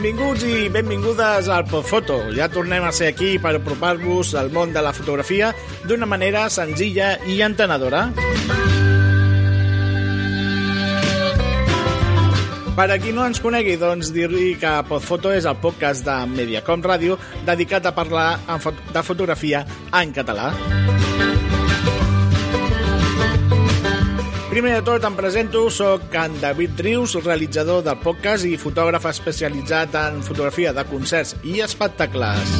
Benvinguts i benvingudes al Podfoto. Ja tornem a ser aquí per apropar-vos al món de la fotografia d'una manera senzilla i entenedora. Per a qui no ens conegui, doncs dir-li que Podfoto és el podcast de Mediacom Ràdio dedicat a parlar de fotografia en català. Primer de tot, em presento, sóc en David Rius, realitzador del podcast i fotògraf especialitzat en fotografia de concerts i espectacles.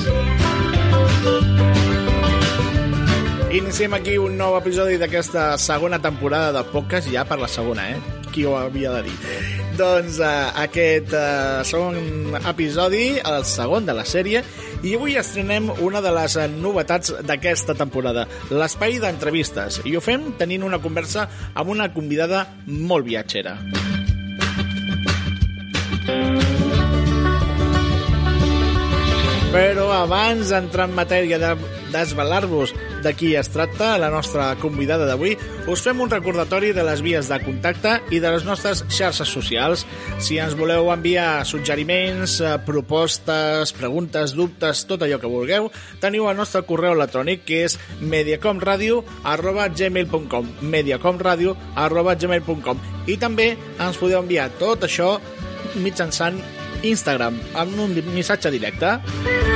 Iniciem aquí un nou episodi d'aquesta segona temporada del podcast, ja per la segona, eh? Qui ho havia de dir? Doncs uh, aquest uh, segon episodi, el segon de la sèrie, i avui estrenem una de les novetats d'aquesta temporada, l'espai d'entrevistes, i ho fem tenint una conversa amb una convidada molt viatgera. Però abans d'entrar en matèria de desvelar-vos de qui es tracta, la nostra convidada d'avui, us fem un recordatori de les vies de contacte i de les nostres xarxes socials. Si ens voleu enviar suggeriments, eh, propostes, preguntes, dubtes, tot allò que vulgueu, teniu el nostre correu electrònic que és mediacomradio arroba gmail.com mediacomradio arroba gmail.com i també ens podeu enviar tot això mitjançant Instagram amb un missatge directe.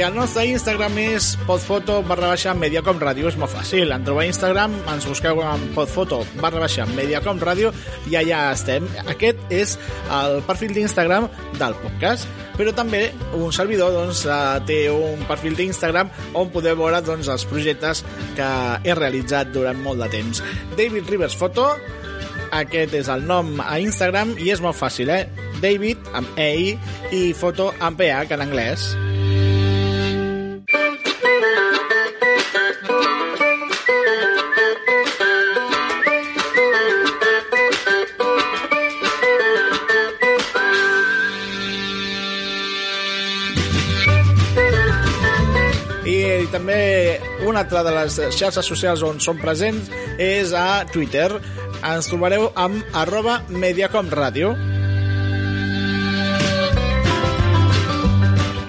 El nostre Instagram és podfoto barra baixa mediacom ràdio. És molt fàcil. En trobar Instagram, ens busqueu en podfoto barra baixa mediacom ràdio i allà estem. Aquest és el perfil d'Instagram del podcast. Però també un servidor doncs, eh, té un perfil d'Instagram on podeu veure doncs, els projectes que he realitzat durant molt de temps. David Rivers Foto, aquest és el nom a Instagram i és molt fàcil, eh? David amb EI i foto amb PH en anglès. També una altra de les xarxes socials on som presents és a Twitter. Ens trobareu amb arroba mediacomradio.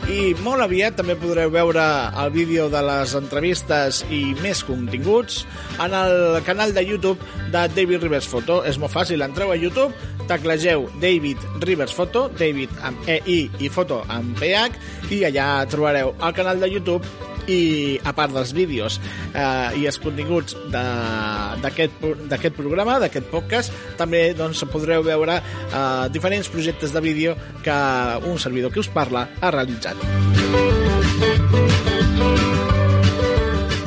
I molt aviat també podreu veure el vídeo de les entrevistes i més continguts en el canal de YouTube de David Rivers Photo. És molt fàcil, entreu a YouTube, teclegeu David Rivers Photo, David amb EI i Foto amb PH, i allà trobareu el canal de YouTube i a part dels vídeos eh, i els continguts d'aquest programa, d'aquest podcast, també doncs, podreu veure eh, diferents projectes de vídeo que un servidor que us parla ha realitzat.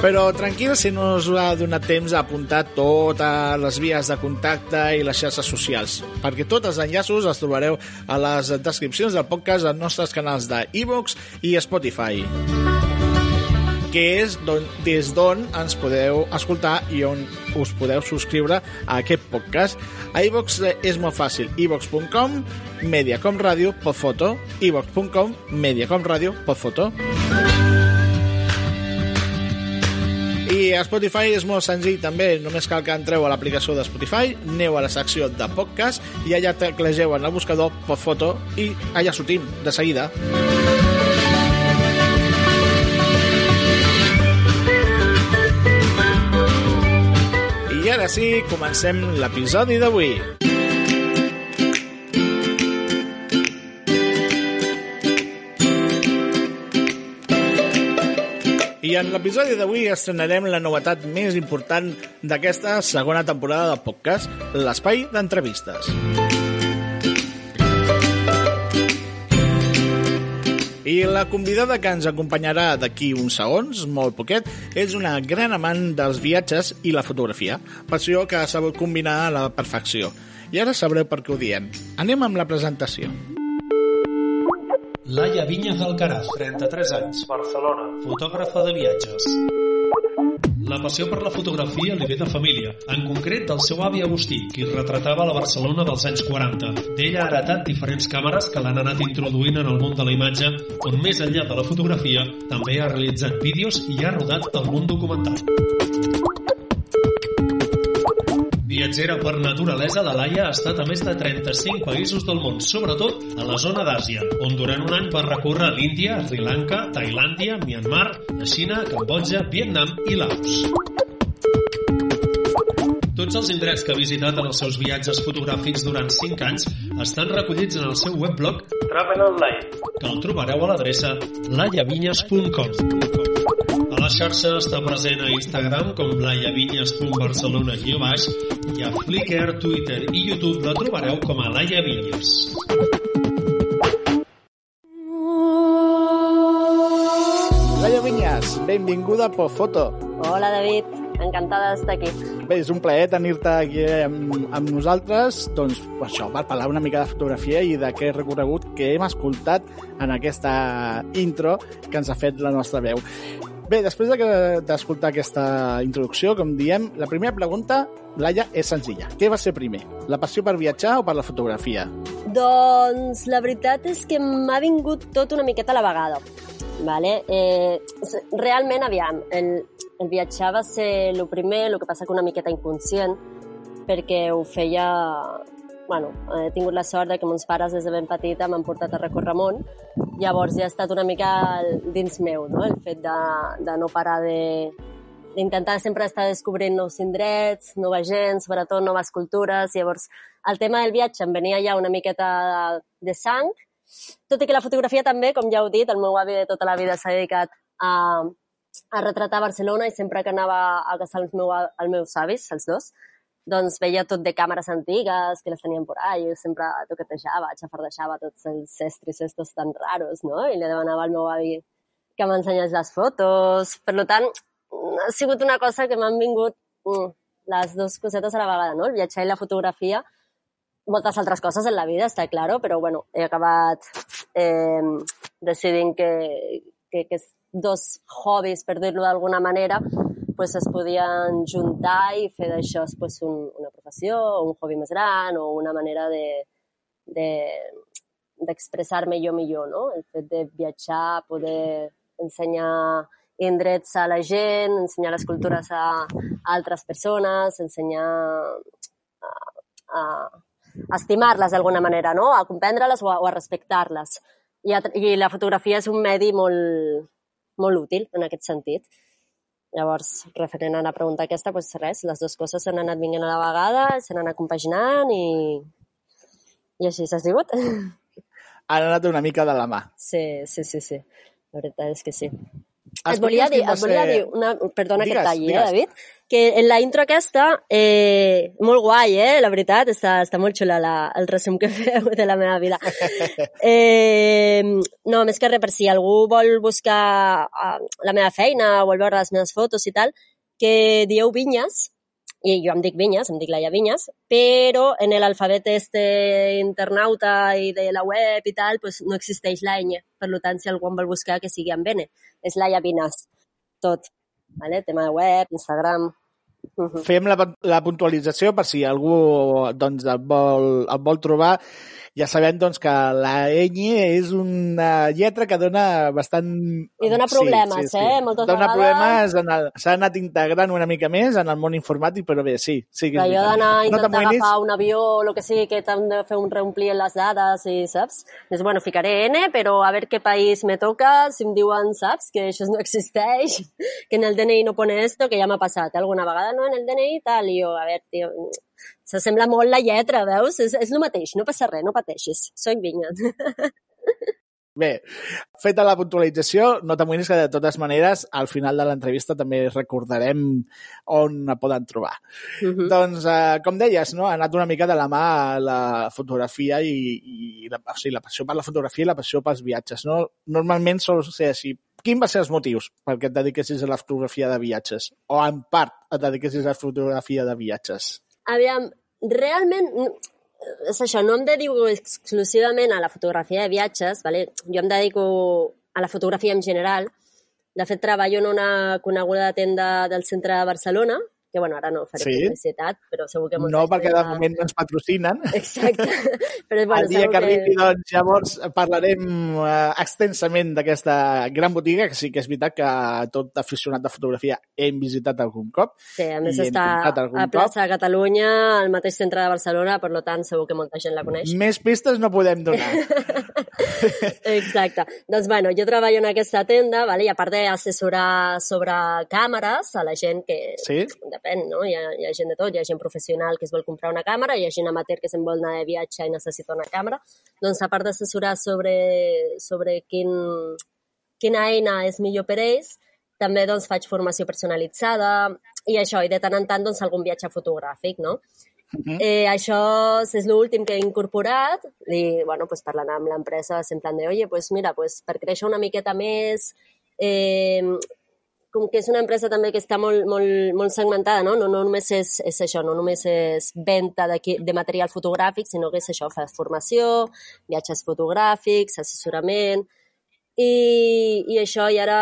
Però tranquil, si no us ha donat temps a apuntar totes les vies de contacte i les xarxes socials, perquè tots els enllaços els trobareu a les descripcions del podcast als nostres canals de iVoox i Spotify que és don, des d'on ens podeu escoltar i on us podeu subscriure a aquest podcast. A iVox és molt fàcil, iVox.com, Mediacom Ràdio, Podfoto, iVox.com, Mediacom Ràdio, Podfoto. I a Spotify és molt senzill també, només cal que entreu a l'aplicació de Spotify, aneu a la secció de podcast i allà teclegeu en el buscador Podfoto i allà sortim de seguida. Ara sí, comencem l'episodi d'avui. I en l'episodi d'avui estrenarem la novetat més important d'aquesta segona temporada del podcast, l'espai d'entrevistes. I la convidada que ens acompanyarà d'aquí uns segons, molt poquet, és una gran amant dels viatges i la fotografia, passió que ha sabut combinar a la perfecció. I ara sabreu per què ho diem. Anem amb la presentació. Laia Vinyas Alcaraz, 33 anys, Barcelona, fotògrafa de viatges. La passió per la fotografia li ve de família, en concret del seu avi Agustí, qui retratava la Barcelona dels anys 40. D'ell ha heretat diferents càmeres que l'han anat introduint en el món de la imatge, on més enllà de la fotografia també ha realitzat vídeos i ha rodat algun documental. Viatgera per naturalesa, la Laia ha estat a més de 35 països del món, sobretot a la zona d'Àsia, on durant un any va recórrer l'Índia, Sri Lanka, Tailàndia, Myanmar, la Xina, Cambodja, Vietnam i Laos. Tots els indrets que ha visitat en els seus viatges fotogràfics durant 5 anys estan recollits en el seu webblog Travel Online, que el trobareu a l'adreça laiavinyes.com. La xarxa està present a Instagram com laiavinyes.barcelona baix i a Flickr, Twitter i YouTube la trobareu com a Laia Vinyes. Laia Vinyes, benvinguda a Foto. Hola, David. Encantada d'estar aquí. Bé, és un plaer tenir-te aquí amb, amb nosaltres, doncs, per això, per parlar una mica de fotografia i d'aquest recorregut que hem escoltat en aquesta intro que ens ha fet la nostra veu. Bé, després d'escoltar de, aquesta introducció, com diem, la primera pregunta, Laia, és senzilla. Què va ser primer? La passió per viatjar o per la fotografia? Doncs la veritat és que m'ha vingut tot una miqueta a la vegada. Vale? Eh, realment, aviam, el, el viatjar va ser el primer, el que passa que una miqueta inconscient, perquè ho feia bueno, he tingut la sort de que mons pares des de ben petita m'han portat a recórrer món, llavors ja ha estat una mica dins meu, no? el fet de, de no parar de d'intentar sempre estar descobrint nous indrets, nova gent, sobretot noves cultures. Llavors, el tema del viatge em venia ja una miqueta de, de sang, tot i que la fotografia també, com ja heu dit, el meu avi de tota la vida s'ha dedicat a, a retratar Barcelona i sempre que anava a casa els, meu, els meus avis, els dos, doncs veia tot de càmeres antigues que les tenien por ahí, sempre toquetejava, xafardejava tots els estris estos tan raros, no? I li demanava al meu avi que m'ensenyés les fotos. Per tant, ha sigut una cosa que m'han vingut mm, les dues cosetes a la vegada, no? El viatjar i la fotografia, moltes altres coses en la vida, està claro, però bueno, he acabat eh, decidint que, que, que dos hobbies, per dir-ho d'alguna manera, pues, es podien juntar i fer d'això pues, un, una professió un hobby més gran o una manera de, de, d'expressar-me jo millor, no? El fet de viatjar, poder ensenyar indrets a la gent, ensenyar les cultures a, altres persones, ensenyar a, a, estimar-les d'alguna manera, no? A comprendre-les o a, o a respectar-les. I, I la fotografia és un medi molt, molt útil en aquest sentit. Llavors, referent a la pregunta aquesta, doncs res, les dues coses s'han anat vinguent a la vegada, s'han anat compaginant i, i així s'ha sigut. Han anat una mica de la mà. Sí, sí, sí, sí. La veritat és que sí. Et volia dir, et volia dir una, perdona digues, que et talli, eh, David, que en la intro aquesta, eh, molt guai, eh, la veritat, està, està molt xula la, el resum que feu de la meva vida. Eh, no, més que res, per si algú vol buscar uh, la meva feina, vol veure les meves fotos i tal, que dieu Vinyes, i jo em dic Vinyes, em dic Laia Vinyes, però en l'alfabet este internauta i de la web i tal, pues no existeix la ñ. Per tant, si algú em vol buscar, que sigui amb N. És Laia Vinyes, tot. Vale? Tema de web, Instagram... Uh -huh. Fem la, la puntualització per si algú doncs, el, vol, el vol trobar ja sabem doncs, que la ñ és una lletra que dona bastant... I dona problemes, sí, sí, sí. eh? Moltes dona vegades... problemes, s'ha anat integrant una mica més en el món informàtic, però bé, sí. sí que allò d'anar a intentar no agafar un avió o el que sigui, que t'han de fer un reomplir en les dades i saps? Dius, bueno, ficaré N, però a veure què país me toca, si em diuen, saps, que això no existeix, que en el DNI no pone esto, que ja m'ha passat alguna vegada, no, en el DNI tal, i jo, a veure, tio, S'assembla molt la lletra, veus? És, és el mateix, no passa res, no pateixis. Soc vinya. Bé, feta la puntualització, no t'amoïnis que de totes maneres al final de l'entrevista també recordarem on la poden trobar. Uh -huh. Doncs, eh, com deies, no? ha anat una mica de la mà la fotografia i, i la, o sigui, la passió per la fotografia i la passió pels viatges. No? Normalment sol ser així. Quin va ser els motius perquè et dediquessis a la fotografia de viatges? O en part et dediquessis a la fotografia de viatges? Aviam, realment, és això, no em dedico exclusivament a la fotografia de viatges, vale? jo em dedico a la fotografia en general, De fet, treballo en una coneguda tenda del centre de Barcelona, que bueno, ara no faré sí? publicitat, però segur que... No, perquè de moment no ens patrocinen. Exacte. Però, bueno, el dia que arribi, doncs, llavors parlarem uh, extensament d'aquesta gran botiga, que sí que és veritat que tot aficionat de fotografia hem visitat algun cop. Sí, a més està a plaça de Catalunya, al mateix centre de Barcelona, per tant segur que molta gent la coneix. Més pistes no podem donar. Exacte. doncs, bueno, jo treballo en aquesta tenda, vale? i a part d'assessorar sobre càmeres a la gent que, sí? Depèn, no? Hi ha, hi ha gent de tot, hi ha gent professional que es vol comprar una càmera, hi ha gent amateur que se'n vol anar de viatge i necessita una càmera. Doncs a part d'assessorar sobre, sobre quin, quina eina és millor per ells, també doncs, faig formació personalitzada i això, i de tant en tant doncs, algun viatge fotogràfic, no? Uh -huh. eh, això és l'últim que he incorporat i, bueno, pues, parlant amb l'empresa en plan de, oye, pues mira, pues, per créixer una miqueta més, eh, com que és una empresa també que està molt, molt, molt segmentada, no? No, no només és, és això, no només és venda de, de material fotogràfic, sinó que és això, fa formació, viatges fotogràfics, assessorament, i, i això, i ara,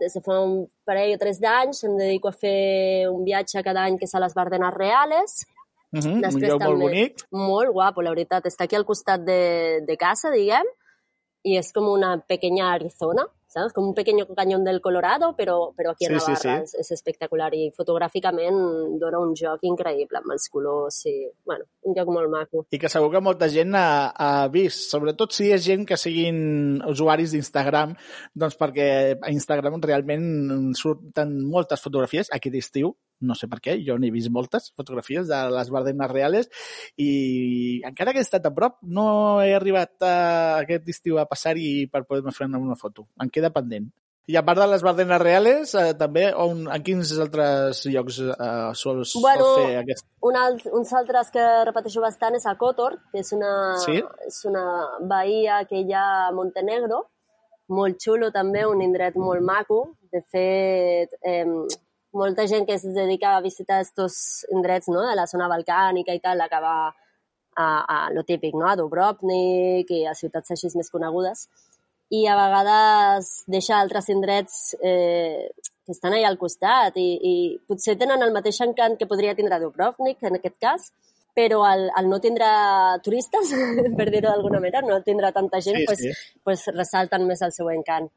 des de fa un parell o tres d'anys, em dedico a fer un viatge cada any que és a les Bardenes Reales. Uh -huh, Després, un lloc també, molt bonic. Molt guapo, la veritat. Està aquí al costat de, de casa, diguem, i és com una pequeña Arizona, ¿sabes? Como un pequeño cañón del Colorado, però, però aquí a Navarra sí, sí. És, és espectacular i fotogràficament dona un joc increïble amb els colors i, bueno, un joc molt maco. I que segur que molta gent ha, ha vist, sobretot si és gent que siguin usuaris d'Instagram, doncs perquè a Instagram realment surten moltes fotografies aquest estiu no sé per què, jo n'he vist moltes fotografies de les Bardenes Reales i encara que he estat a prop no he arribat a aquest estiu a passar-hi per poder-me fer una foto. Em queda pendent. I a part de les Bardenes Reales, eh, també on, en quins altres llocs eh, sols, bueno, sols fer aquest? Un alt, uns altres que repeteixo bastant és a Kotor, que és una, sí? és una bahia que hi ha a Montenegro, molt xulo també, un indret molt maco. De fet, eh, molta gent que es dedica a visitar aquests indrets no? de la zona balcànica i tal, acaba a, a lo típic, no? a Dubrovnik i a ciutats així més conegudes. I a vegades deixa altres indrets eh, que estan allà al costat i, i potser tenen el mateix encant que podria tindre Dubrovnik, en aquest cas, però al, al no tindre turistes, per dir-ho d'alguna manera, no tindrà tanta gent, sí, pues, sí. pues ressalten més el seu encant.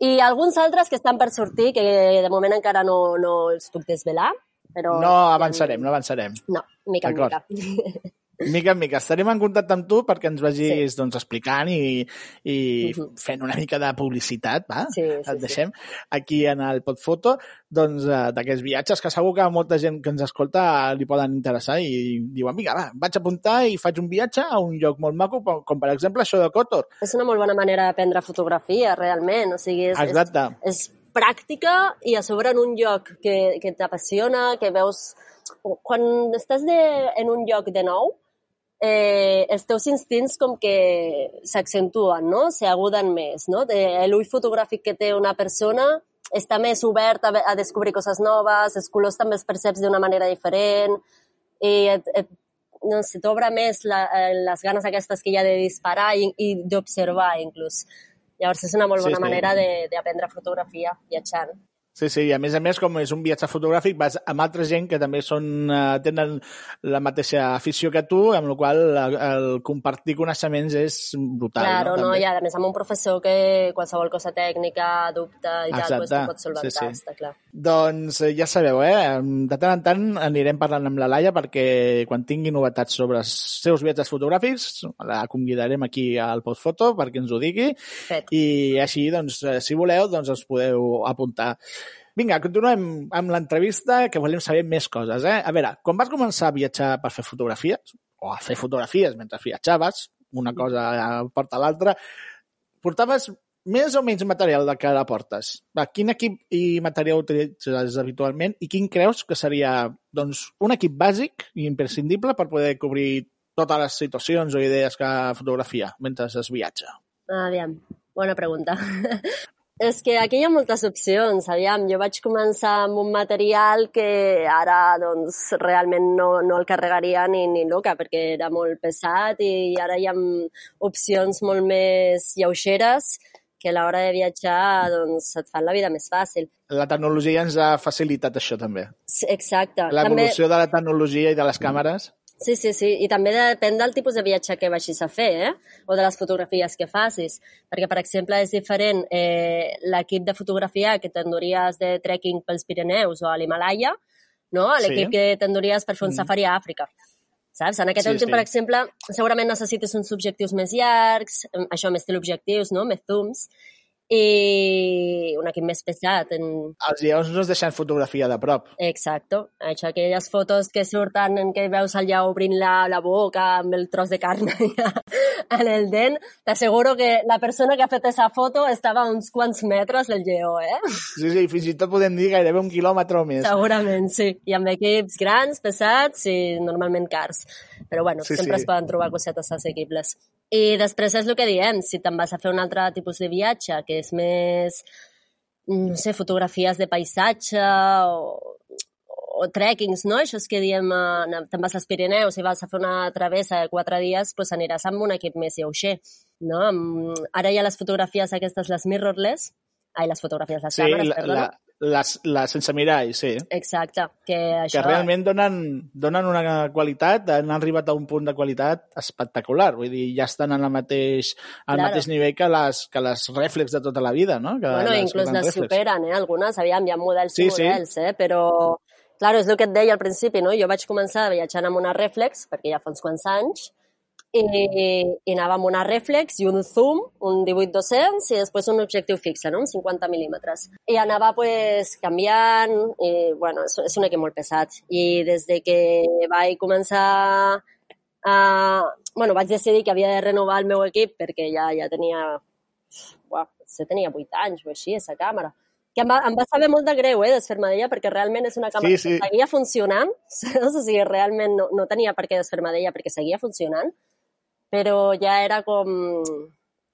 I alguns altres que estan per sortir, que de moment encara no, no els puc desvelar, però... No avançarem, no avançarem. No, mica en mica. mica en mica. Estarem en contacte amb tu perquè ens vagis sí. doncs, explicant i, i uh -huh. fent una mica de publicitat, va? Sí, sí, Et deixem sí. aquí en el Podfoto doncs, eh, d'aquests viatges que segur que molta gent que ens escolta li poden interessar i diuen, vinga, va, vaig a apuntar i faig un viatge a un lloc molt maco, com per exemple això de Kotor. És una molt bona manera d'aprendre fotografia, realment. O sigui, és, Exacte. és, és pràctica i a sobre en un lloc que, que t'apassiona, que veus... Quan estàs de, en un lloc de nou, eh, els teus instints com que s'accentuen, no? S'aguden més, no? L'ull fotogràfic que té una persona està més obert a, a descobrir coses noves, els colors també es perceps d'una manera diferent i et, et, no sé, t'obre més la, eh, les ganes aquestes que hi ha de disparar i, i d'observar, inclús. Llavors, és una molt bona sí, sí. manera d'aprendre fotografia viatjant. Sí, sí, i a més a més, com és un viatge fotogràfic, vas amb altra gent que també són, eh, tenen la mateixa afició que tu, amb la qual el, el compartir coneixements és brutal. Claro, no, no i a més amb un professor que qualsevol cosa tècnica, dubte i Exacte. tal, pues, tu pots solventar, sí, sí. està clar. Doncs eh, ja sabeu, eh? De tant en tant anirem parlant amb la Laia perquè quan tingui novetats sobre els seus viatges fotogràfics la convidarem aquí al Postfoto perquè ens ho digui Fet. i així, doncs, eh, si voleu, doncs us podeu apuntar. Vinga, continuem amb l'entrevista, que volem saber més coses. Eh? A veure, quan vas començar a viatjar per fer fotografies, o a fer fotografies mentre viatjaves, una cosa porta l'altra, portaves més o menys material de ara portes? Va, quin equip i material utilitzes habitualment i quin creus que seria doncs, un equip bàsic i imprescindible per poder cobrir totes les situacions o idees que fotografia mentre es viatja? Aviam, bona pregunta. És que aquí hi ha moltes opcions, aviam. Jo vaig començar amb un material que ara doncs, realment no, no el carregaria ni, ni loca perquè era molt pesat i ara hi ha opcions molt més lleugeres que a l'hora de viatjar doncs, et fan la vida més fàcil. La tecnologia ens ha facilitat això també. Sí, exacte. L'evolució també... de la tecnologia i de les càmeres. Sí, sí, sí. I també depèn del tipus de viatge que vagis a fer, eh? O de les fotografies que facis. Perquè, per exemple, és diferent eh, l'equip de fotografia que t'enduries de trekking pels Pirineus o a l'Himalaya, no? L'equip sí. que t'enduries per fer un mm. safari a Àfrica. Saps? En aquest sí, últim, sí. per exemple, segurament necessites uns objectius més llargs, això més teleobjectius, no? Més zooms, i un equip més pesat. En... Els lleons no es deixen fotografia de prop. Exacto. Això, aquelles fotos que surten en què veus el lleó obrint la, la boca amb el tros de carn en el dent, t'asseguro que la persona que ha fet aquesta foto estava a uns quants metres del lleó, eh? Sí, sí, fins i tot podem dir gairebé un quilòmetre o més. Segurament, sí. I amb equips grans, pesats i normalment cars. Però bueno, sí, sempre sí. es poden trobar cosetes assequibles. I després és el que diem, si te'n vas a fer un altre tipus de viatge, que és més, no sé, fotografies de paisatge o, o trekkings, no? Això és que diem, eh, te'n vas als Pirineus i vas a fer una travessa de quatre dies, doncs aniràs amb un equip més lleuger, no? Ara hi ha les fotografies aquestes, les mirrorless, ai, les fotografies, les sí, càmeres, la, perdona. La, les, les sense mirall, sí. Exacte. Que, això... que realment donen, donen una qualitat, han arribat a un punt de qualitat espectacular. Vull dir, ja estan en el mateix, al claro. mateix nivell que les, que les reflex de tota la vida, no? Que bueno, les, inclús les superen, eh? Algunes, aviam, hi ha models sí, i models, sí. eh? Però, claro, és el que et deia al principi, no? Jo vaig començar viatjant amb una reflex, perquè ja fa uns quants anys, i, i anava amb una reflex i un zoom, un 18-200 i després un objectiu fixe, no? un 50 mil·límetres. I anava pues, canviant i bueno, és, és un equip molt pesat. I des de que vaig començar a... Bueno, vaig decidir que havia de renovar el meu equip perquè ja, ja tenia... Uau, se tenia 8 anys o així, aquesta càmera que em va, em va saber molt de greu, eh, desfer-me d'ella, perquè realment és una càmera sí, sí. que seguia funcionant, o sigui, realment no, no tenia per què desfer-me d'ella perquè seguia funcionant, però ja era com...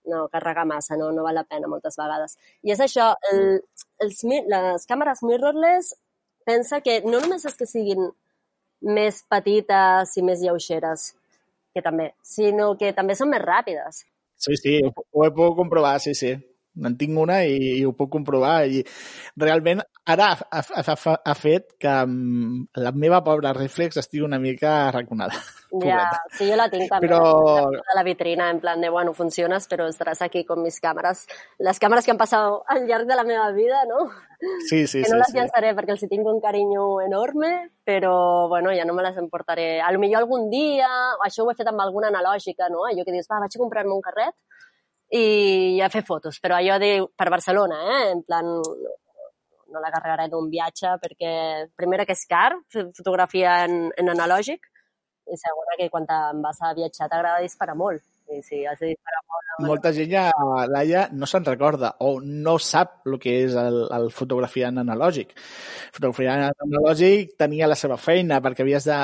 No, carregar massa, no, no val la pena moltes vegades. I és això, el, els, les càmeres mirrorless pensa que no només és que siguin més petites i més lleugeres, que també, sinó que també són més ràpides. Sí, sí, ho, he pogut comprovar, sí, sí en tinc una i, i ho puc comprovar i realment ara ha, ha, ha, ha fet que mm, la meva pobra reflex estigui una mica arraconada. Ja, sí, jo la tinc també. Però... A la vitrina, en plan de, bueno, funciones, però estaràs aquí con mis càmeres. Les càmeres que han passat al llarg de la meva vida, no? Sí, sí, que no sí, les sí. llançaré perquè els tinc un carinyo enorme, però, bueno, ja no me les emportaré. A lo millor algun dia, això ho he fet amb alguna analògica, no? Allò que dius, va, vaig a comprar-me un carret i a fer fotos, però allò de, per Barcelona, eh? en plan, no, la carregaré d'un viatge perquè, primera, que és car, fotografia en, en analògic, i segona, que quan te'n vas a viatjar t'agrada disparar molt. Has de disparar molt... Molta gent ja, Laia, no se'n recorda o no sap el que és el, el fotografia en analògic. Fotografia en analògic tenia la seva feina perquè havies de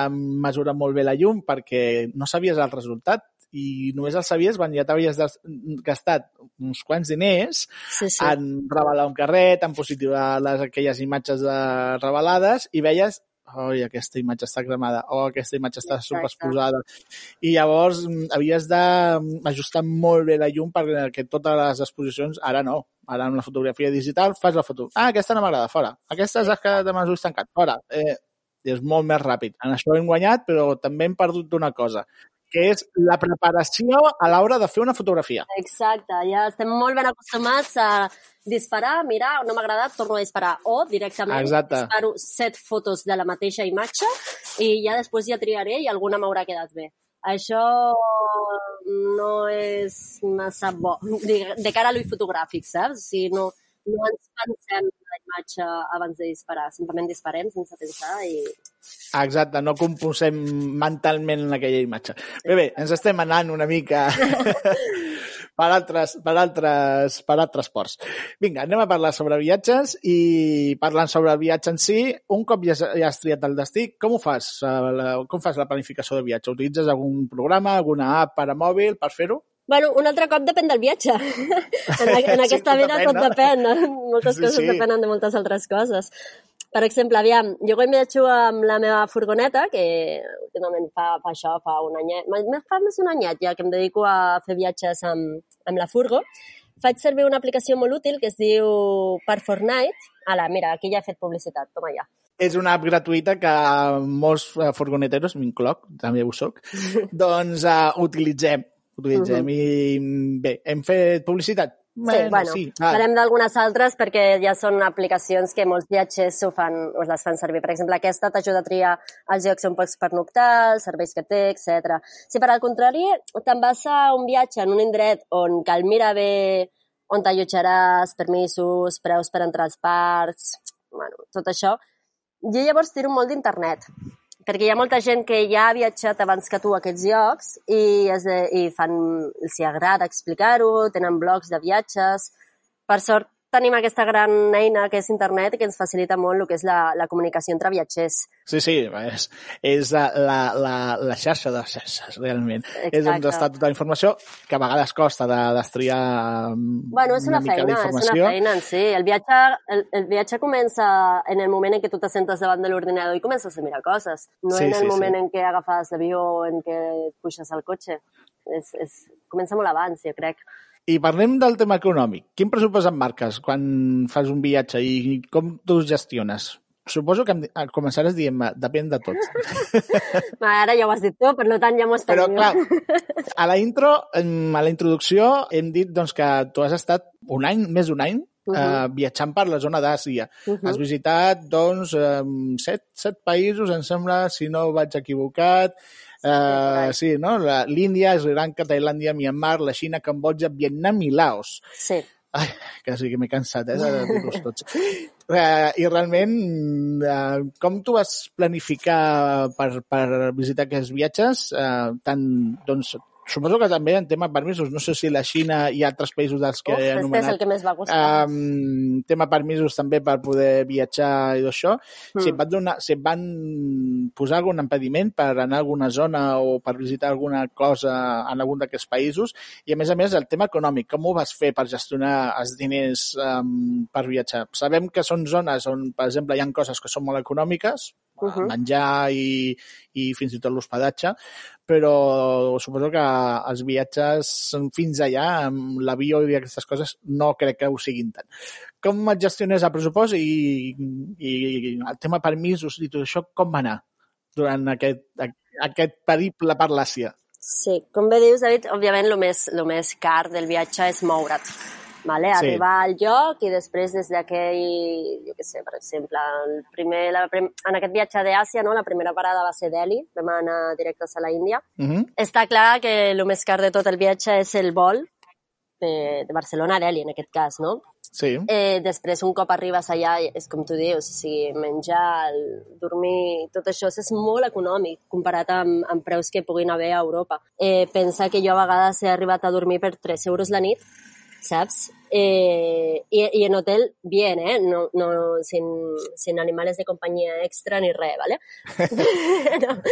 mesurar molt bé la llum perquè no sabies el resultat i només el sabies quan ja t'havies gastat uns quants diners sí, sí. en revelar un carret, en positivar les, aquelles imatges de revelades i veies oi, aquesta imatge està cremada, o oh, aquesta imatge està superposada. I llavors mm, havies d'ajustar mm, molt bé la llum perquè totes les exposicions, ara no, ara amb la fotografia digital fas la foto. Ah, aquesta no m'agrada, fora. Aquesta és que de els ulls tancats, fora. Eh, és molt més ràpid. En això hem guanyat, però també hem perdut una cosa, que és la preparació a l'hora de fer una fotografia. Exacte, ja estem molt ben acostumats a disparar, mirar, no m'ha agradat, torno a disparar. O directament Exacte. disparo set fotos de la mateixa imatge i ja després ja triaré i alguna m'haurà quedat bé. Això no és massa bo, de cara a l'ull fotogràfic, saps? O sigui, no, no ens pensem la imatge abans de disparar, simplement disparem sense pensar i... Exacte, no composem mentalment en aquella imatge. Bé, bé, ens estem anant una mica per altres, per altres, per altres ports. Vinga, anem a parlar sobre viatges i parlant sobre el viatge en si, un cop ja has, ja has triat el destí, com ho fas? Eh, com fas la planificació de viatge? Utilitzes algun programa, alguna app per a mòbil per fer-ho? Bueno, un altre cop depèn del viatge. en, en aquesta sí, vida tot depèn. No? Moltes coses sí. depenen de moltes altres coses. Per exemple, aviam, jo quan viatjo amb la meva furgoneta, que últimament fa, fa això, fa un anyet, fa més d'un anyet ja que em dedico a fer viatges amb, amb la furgo, faig servir una aplicació molt útil que es diu Per Fortnite. Ala, mira, aquí ja he fet publicitat, toma ja. És una app gratuïta que molts eh, furgoneteros, m'incloc, també ho soc, doncs uh, utilitzem. Utilitzem uh -huh. i bé, hem fet publicitat? Sí, bueno, sí. Ah. farem d'algunes altres perquè ja són aplicacions que molts viatgers ho fan, us les fan servir. Per exemple, aquesta t'ajuda a triar els llocs on pots pernoctar, els serveis que té, etc. Si per al contrari te'n vas a un viatge en un indret on cal mirar bé on t'allotjaràs, permisos, preus per entrar als parcs, bueno, tot això, jo llavors tiro molt d'internet, perquè hi ha molta gent que ja ha viatjat abans que tu a aquests llocs i, es de, i fan, els agrada explicar-ho, tenen blogs de viatges. Per sort, tenim aquesta gran eina que és internet i que ens facilita molt el que és la, la comunicació entre viatgers. Sí, sí, és, és la, la, la, xarxa de xarxes, realment. Exacte. És on està tota la informació, que a vegades costa de destriar bueno, és una, una feina, és una feina si. El viatge, el, el viatge comença en el moment en què tu te sentes davant de l'ordinador i comences a mirar coses, no sí, en el sí, moment sí. en què agafes l'avió o en què puixes al cotxe. És, és, comença molt abans, jo crec. I parlem del tema econòmic. Quin pressupost en marques quan fas un viatge i com tu gestiones? Suposo que em començaràs dient depèn de tot. Ara ja ho has dit tu, per tant ja m'ho Però clar, a la intro, a la introducció, hem dit doncs, que tu has estat un any, més d'un any, Uh -huh. uh, viatjant per la zona d'Àsia. Uh -huh. Has visitat, doncs, set, set països, em sembla, si no vaig equivocat. Uh, sí, no? L'Índia, Sri Lanka, Tailàndia, Myanmar, la Xina, Cambodja, Vietnam i Laos. Sí. Ai, quasi que m'he cansat, eh, de dir-los tots. Uh, I realment, uh, com tu vas planificar per, per visitar aquests viatges? Uh, tant, doncs, Suposo que també en tema permisos, no sé si la Xina i altres països dels que Uf, he anomenat... és el que més va costar. Um, tema permisos també per poder viatjar i això. Mm. Si, et van donar, si et van posar algun impediment per anar a alguna zona o per visitar alguna cosa en algun d'aquests països. I a més a més el tema econòmic, com ho vas fer per gestionar els diners um, per viatjar? Sabem que són zones on, per exemple, hi ha coses que són molt econòmiques, uh -huh. menjar i, i fins i tot l'hospedatge, però suposo que els viatges fins allà, amb l'avió i aquestes coses, no crec que ho siguin tant. Com et gestiones el pressupost i, i el tema permisos i tot això, com va anar durant aquest, aquest periple per l'Àsia? Sí, com bé dius, David, òbviament el més, el més car del viatge és moure't vale? Sí. arribar al lloc i després des d'aquell, jo què sé, per exemple, el primer, la, en aquest viatge d'Àsia, no? la primera parada va ser Delhi, vam anar directes a la Índia. Uh -huh. Està clar que el més car de tot el viatge és el vol de, de Barcelona a Delhi, en aquest cas, no? Sí. Eh, després, un cop arribes allà, és com tu dius, o sigui, menjar, dormir, tot això és molt econòmic comparat amb, amb preus que puguin haver a Europa. Eh, pensa que jo a vegades he arribat a dormir per 3 euros la nit ¿sabes? Eh, y, y, en hotel bien, ¿eh? No, no, sin, sin animales de compañía extra ni res, ¿vale? no,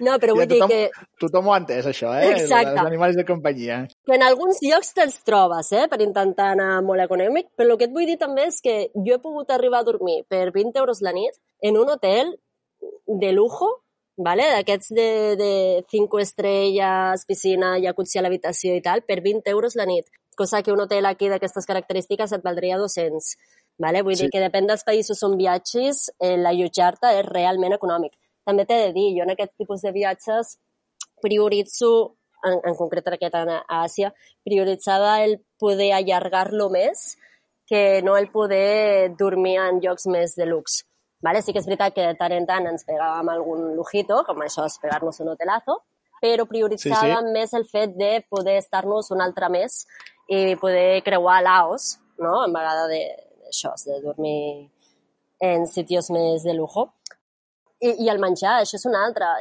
no, però vull ja, tothom, dir que... Tothom ho ha entès, això, eh? Exacte. Els animals de companyia. Que en alguns llocs te'ls trobes, eh? Per intentar anar molt econòmic, però el que et vull dir també és que jo he pogut arribar a dormir per 20 euros la nit en un hotel de lujo, ¿vale? d'aquests de, de 5 estrelles, piscina, jacuzzi a l'habitació i tal, per 20 euros la nit cosa que un hotel aquí d'aquestes característiques et valdria 200. Vale? Vull sí. dir que depèn dels països on viatgis, eh, l'allotjar-te és realment econòmic. També t'he de dir, jo en aquest tipus de viatges prioritzo, en, en concret aquest a Àsia, prioritzava el poder allargar-lo més que no el poder dormir en llocs més de luxe. Vale? Sí que és veritat que de tant en tant ens pegàvem algun lujito, com això és pegar-nos un hotelazo, però prioritzàvem sí, sí. més el fet de poder estar-nos un altre mes i poder creuar Laos, no? en vegada de, això, de dormir en sitios més de lujo. I, I el menjar, això és una altra.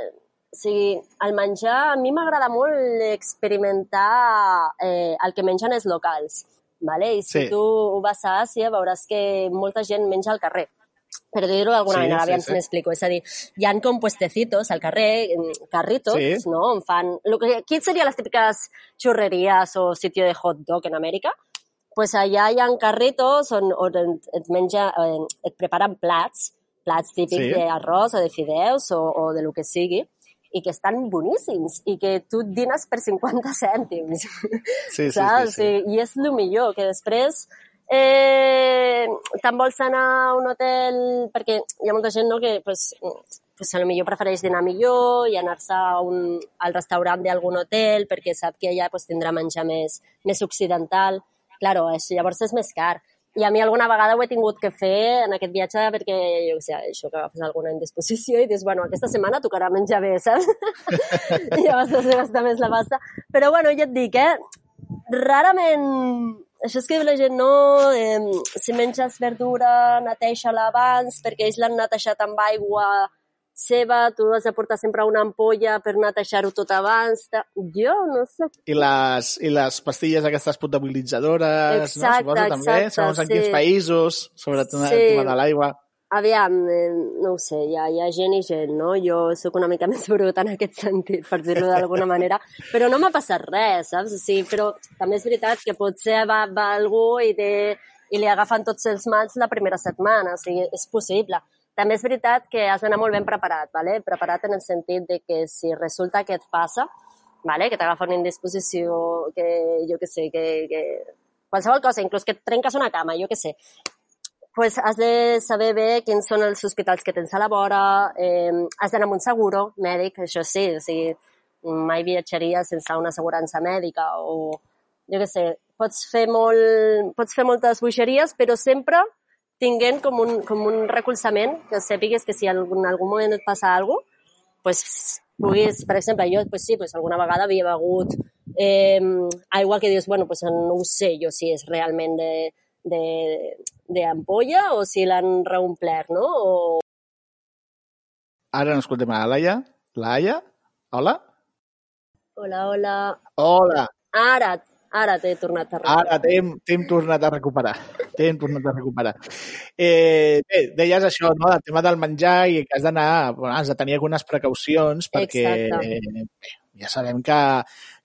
O sigui, el menjar, a mi m'agrada molt experimentar eh, el que mengen els locals. Vale? I si sí. tu vas a Àsia veuràs que molta gent menja al carrer per dir-ho d'alguna sí, manera, aviam sí, si sí. m'explico. És a dir, hi han com puestecitos al carrer, carritos, sí. no? On fan... Lo que, aquí serien les típiques xurreries o sitio de hot dog en Amèrica? pues allà hi ha carritos on, on et, menja, et preparen plats, plats típics sí. d'arròs o de fideus o, o de lo que sigui, i que estan boníssims i que tu dines per 50 cèntims. Sí, sí, sí, sí. I és el millor, que després eh, te'n vols anar a un hotel, perquè hi ha molta gent no, que pues, pues, a lo millor prefereix dinar millor i anar-se un, al restaurant d'algun hotel perquè sap que allà pues, tindrà menjar més, més occidental. Claro, això, llavors és més car. I a mi alguna vegada ho he tingut que fer en aquest viatge perquè, jo sé, això que agafes alguna indisposició i dius, bueno, aquesta setmana tocarà menjar bé, saps? I llavors has de gastar més la pasta. Però, bueno, ja et dic, eh? Rarament... Això és que la gent no... Eh, si menges verdura, neteja-la abans, perquè ells l'han netejat amb aigua seva, tu has de portar sempre una ampolla per netejar-ho tot abans. Jo no sé. I les, i les pastilles aquestes potabilitzadores, exacte, no? Suposo també, exacte, segons en sí. quins països, sobretot Sí. el tema de l'aigua. Aviam, eh, no ho sé, hi ha, hi ha gent i gent, no? Jo sóc una mica més bruta en aquest sentit, per dir-ho d'alguna manera, però no m'ha passat res, saps? O sigui, però també és veritat que potser va, va algú i, té, i li agafen tots els mals la primera setmana, o sigui, és possible. També és veritat que has d'anar molt ben preparat, ¿vale? preparat en el sentit de que si resulta que et passa, ¿vale? que t'agafa una indisposició, que jo que sé, que, que... qualsevol cosa, inclús que et trenques una cama, jo que sé, pues has de saber bé quins són els hospitals que tens a la vora, eh, has d'anar amb un seguro mèdic, això sí, o sigui, mai viatjaria sense una assegurança mèdica o jo què sé, pots fer, molt, pots fer moltes boixeries, però sempre tinguent com un, com un recolzament, que sàpigues que si en algun, algun moment et passa alguna cosa, pues, puguis, per exemple, jo pues sí, pues alguna vegada havia begut eh, aigua que dius, bueno, pues no ho sé jo si és realment de, d'ampolla o si l'han reomplert, no? O... Ara no escoltem a la Laia. Laia? Hola? Hola, hola. Hola! Ara, ara t'he tornat a recuperar. Ara t'hem tornat a recuperar. T'hem tornat a recuperar. Eh, bé, deies això, no?, del tema del menjar i que has d'anar, bueno, has de tenir algunes precaucions perquè Exacte. bé, ja sabem que,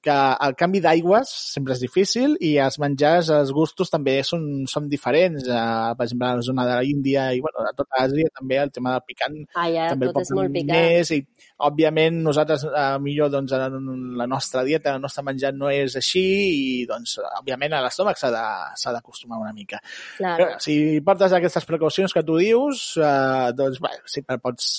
que el canvi d'aigües sempre és difícil i els menjars, els gustos també són, són diferents. Uh, per exemple, a la zona de l'Índia i bueno, a tota Àsia també el tema del picant Ah, ja, també el tot és porten molt picant. més i òbviament nosaltres eh, millor doncs la nostra dieta, el nostre menjar no és així i doncs òbviament a l'estómac s'ha d'acostumar una mica. Clar. Però, si portes aquestes precaucions que tu dius, eh, doncs bé, sempre pots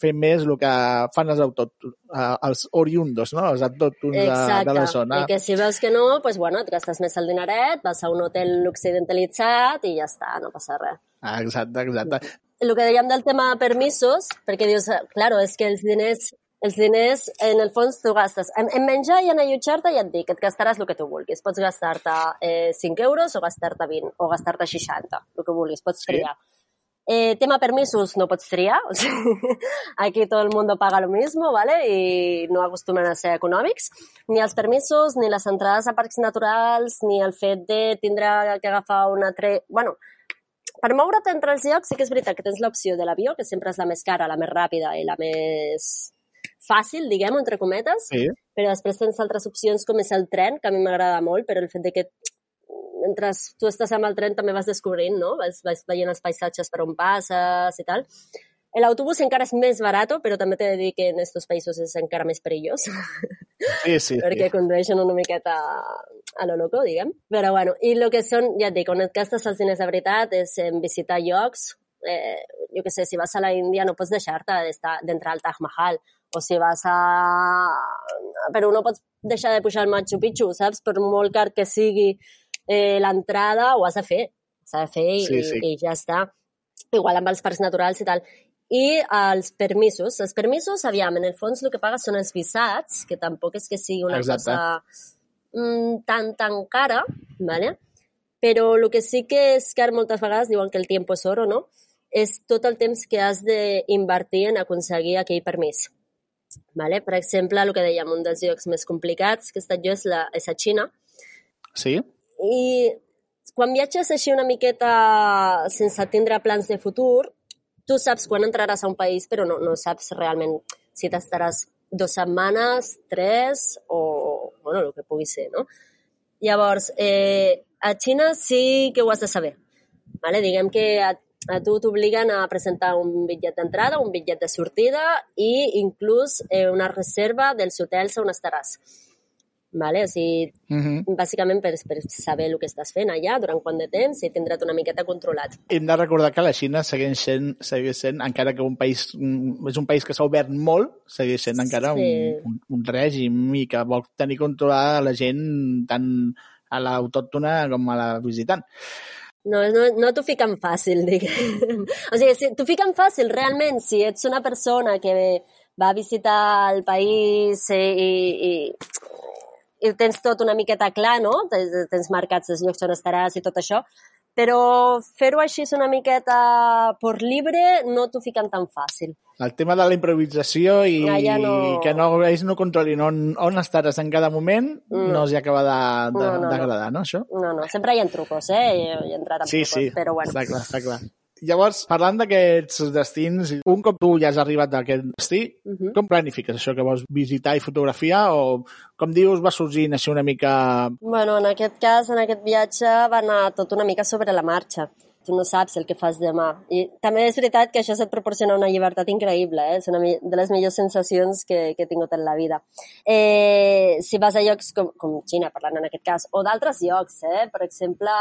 fer més el que fan els, autot, eh, els oriundos, no? els autòctons de, de la zona. I que si veus que no, pues, bueno, et gastes més el dineret, vas a un hotel occidentalitzat i ja està, no passa res. Ah, exacte, exacte. el que dèiem del tema permisos, perquè dius, eh, claro, és que els diners, els diners, en el fons, tu gastes. En, en menjar i en allotjar-te, ja et dic, et gastaràs el que tu vulguis. Pots gastar-te eh, 5 euros o gastar-te 20 o gastar-te 60, el que vulguis, pots Sí. Eh, tema permisos, no pots triar. O sigui, aquí todo el mundo paga lo mismo, ¿vale? I no acostumen a ser econòmics. Ni els permisos, ni les entrades a parcs naturals, ni el fet de tindre que agafar una... Tre... Bueno, per moure't entre els llocs sí que és veritat que tens l'opció de l'avió, que sempre és la més cara, la més ràpida i la més fàcil, diguem, entre cometes, Sí, però després tens altres opcions com és el tren, que a mi m'agrada molt, però el fet de que mentre tu estàs amb el tren també vas descobrint, no? Vas, vas veient els paisatges per on passes i tal. L'autobús encara és més barat, però també t'he de dir que en aquests països és encara més perillós, sí, sí. perquè sí. condueixen una miqueta a lo loco, diguem. Però bueno, i el que són, ja et dic, on et gastes els diners de veritat és en visitar llocs, eh, jo que sé, si vas a la Índia no pots deixar-te d'entrar al Taj Mahal, o si vas a... Però no pots deixar de pujar al Machu Picchu, saps? Per molt car que sigui eh, l'entrada, ho has de fer. S'ha de fer i, Sí, sí. i ja està. Igual amb els parcs naturals i tal. I els permisos. Els permisos, aviam, en el fons el que pagues són els visats, que tampoc és que sigui una Exacte. cosa mm, tan, tan cara, ¿vale? però el que sí que és car moltes vegades, diuen que el tiempo és oro, no? És tot el temps que has d'invertir en aconseguir aquell permís. Vale? Per exemple, el que dèiem, un dels llocs més complicats que he estat jo és, la, és a Xina, Sí? I quan viatges així una miqueta sense tindre plans de futur, tu saps quan entraràs a un país, però no, no saps realment si t'estaràs dues setmanes, tres o, bueno, el que pugui ser, no? Llavors, eh, a Xina sí que ho has de saber. Vale? Diguem que a, a tu t'obliguen a presentar un bitllet d'entrada, un bitllet de sortida i inclús eh, una reserva dels hotels on estaràs. Vale? O sigui, uh -huh. bàsicament per, per saber el que estàs fent allà, durant quant de temps, i tindre't una miqueta controlat. Hem de recordar que la Xina segueix sent, segueix sent encara que un país, és un país que s'ha obert molt, segueix sent encara sí. un, un, un règim i que vol tenir controlada la gent tant a l'autòctona com a la visitant. No, no, no t'ho fiquen fàcil, diguem. O sigui, si, t'ho fiquen fàcil realment si ets una persona que va a visitar el país i, i, i tens tot una miqueta clar, no? Tens, tens marcats els llocs on estaràs i tot això, però fer-ho així una miqueta per libre no t'ho fiquen tan fàcil. El tema de la improvisació i ah, ja no... que no, ells no controlin on, on estaràs en cada moment mm. no els acaba d'agradar, no, no, no. no, això? No, no, sempre hi ha trucos, eh? Hi, hi he entrat amb sí, trucos, sí, però bueno. està clar, està clar. Llavors, parlant d'aquests destins, un cop tu ja has arribat a aquest destí, uh -huh. com planifiques això que vols visitar i fotografiar o, com dius, va sorgint així una mica... Bueno, en aquest cas, en aquest viatge, va anar tot una mica sobre la marxa tu no saps el que fas demà. I també és veritat que això et proporciona una llibertat increïble, eh? és una de les millors sensacions que, que he tingut en la vida. Eh, si vas a llocs com, com Xina, parlant en aquest cas, o d'altres llocs, eh? per exemple,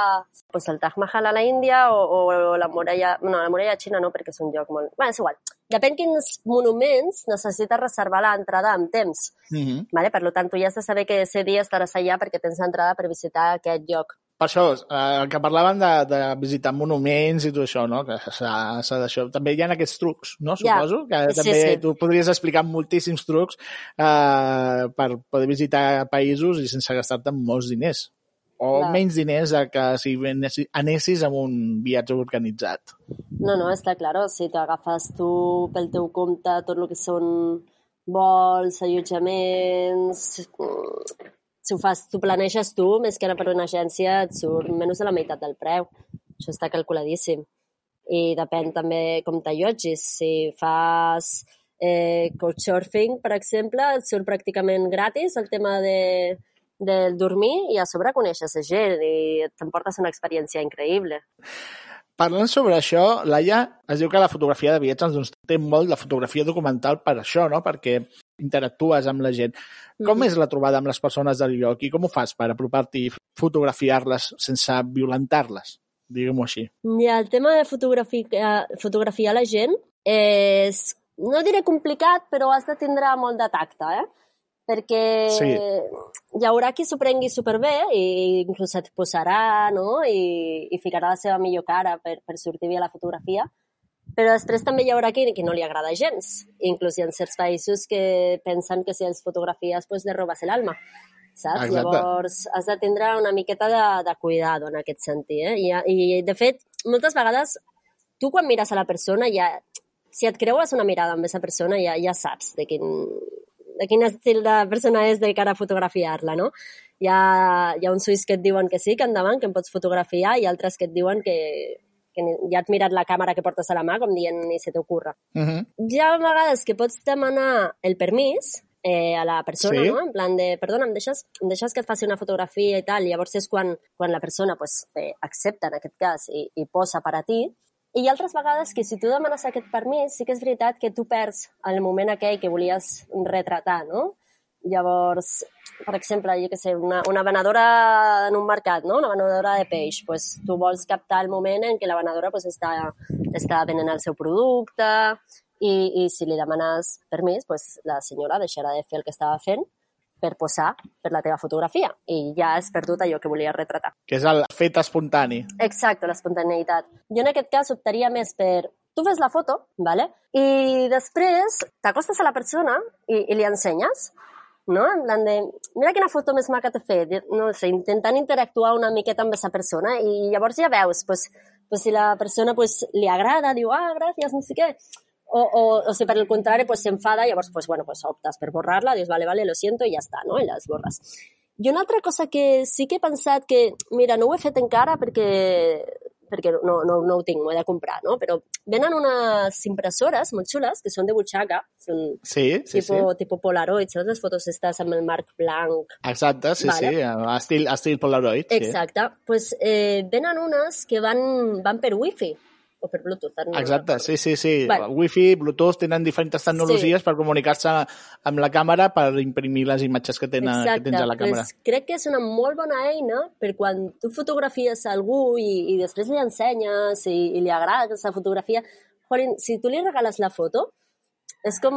pues el Taj Mahal a la Índia o, o la muralla... No, la muralla xina no, perquè és un lloc molt... Bé, és igual. Depèn quins monuments necessites reservar l'entrada amb temps. Mm -hmm. vale? Per tant, tu ja has de saber que ese dia estaràs allà perquè tens l'entrada per visitar aquest lloc per això, eh, el que parlàvem de, de visitar monuments i tot això, no? Que s'ha d'això. També hi ha aquests trucs, no? Suposo, que sí, també sí. tu podries explicar moltíssims trucs eh, per poder visitar països i sense gastar-te molts diners. O Clar. menys diners que si anessis amb un viatge organitzat. No, no, està clar. Si t'agafes tu pel teu compte tot el que són vols, allotjaments, si ho fas, tu planeges tu, més que anar per una agència, et surt menys de la meitat del preu. Això està calculadíssim. I depèn també com t'allotgis. Si fas eh, couchsurfing, per exemple, et surt pràcticament gratis el tema de, de dormir i a sobre coneixes a gent i t'emportes una experiència increïble. Parlant sobre això, Laia, es diu que la fotografia de viatges doncs, té molt la fotografia documental per això, no? perquè interactues amb la gent. Com mm -hmm. és la trobada amb les persones del lloc i com ho fas per apropar-t'hi i fotografiar-les sense violentar-les? Diguem-ho així. Ja, el tema de fotografiar, fotografiar la gent és, no diré complicat, però has de tindre molt de tacte, eh? perquè sí. hi haurà qui s'ho prengui superbé i inclús et posarà no? I, i ficarà la seva millor cara per, per sortir bé a la fotografia, però després també hi haurà qui, qui no li agrada gens. Inclús hi ha certs països que pensen que si els fotografies pues, le robes l'alma. Saps? Exacte. Llavors, has de tindre una miqueta de, de cuidado en aquest sentit. Eh? I, I, de fet, moltes vegades, tu quan mires a la persona, ja, si et creues una mirada amb aquesta persona, ja, ja saps de quin, de quin estil de persona és de cara a fotografiar-la, no? Hi ha, hi ha uns suïs que et diuen que sí, que endavant, que em pots fotografiar, i altres que et diuen que, que ja et mirat la càmera que portes a la mà, com dient ni se t'ocorre. Uh -huh. Hi ha vegades que pots demanar el permís eh, a la persona, sí. no? En plan de, perdona, em deixes, em deixes que et faci una fotografia i tal, i llavors és quan, quan la persona pues, eh, accepta, en aquest cas, i, i posa per a ti, i hi ha altres vegades que si tu demanes aquest permís, sí que és veritat que tu perds el moment aquell que volies retratar, no? Llavors, per exemple, jo que sé, una, una venedora en un mercat, no? una venedora de peix, pues, tu vols captar el moment en què la venedora pues, està, està venent el seu producte i, i si li demanes permís, pues, la senyora deixarà de fer el que estava fent per posar per la teva fotografia i ja has perdut allò que volies retratar. Que és el fet espontani. Exacte, l'espontaneïtat. Jo en aquest cas optaria més per tu fes la foto, ¿vale? i després t'acostes a la persona i, i li ensenyes, no? En plan de, mira quina foto més maca t'he fet, no sé, intentant interactuar una miqueta amb aquesta persona i llavors ja veus, pues, pues si la persona pues, li agrada, diu, ah, gràcies, no sé què, o, o, o si per el contrari pues, s'enfada, llavors pues, bueno, pues, optes per borrar-la, dius, vale, vale, lo siento, i ja està, no? I les borres. I una altra cosa que sí que he pensat que, mira, no ho he fet encara perquè perquè no, no, no ho tinc, ho he de comprar, no? Però venen unes impressores molt xules que són de butxaca, són sí, sí, tipo, sí. tipo Polaroid, saps? Les fotos estàs amb el marc blanc. Exacte, sí, vale. sí, estil, estil Polaroid. Exacte. Sí. pues, eh, venen unes que van, van per wifi, o per Bluetooth. No Exacte, recordo. sí, sí, sí. El Wi-Fi, Bluetooth, tenen diferents tecnologies Sí. per comunicar-se amb la càmera per imprimir les imatges que, tenen, que tens a la càmera. Pues crec que és una molt bona eina per quan tu fotografies a algú i, i després li ensenyes i, i li agrada aquesta fotografia. Jolín, si tu li regales la foto, és com...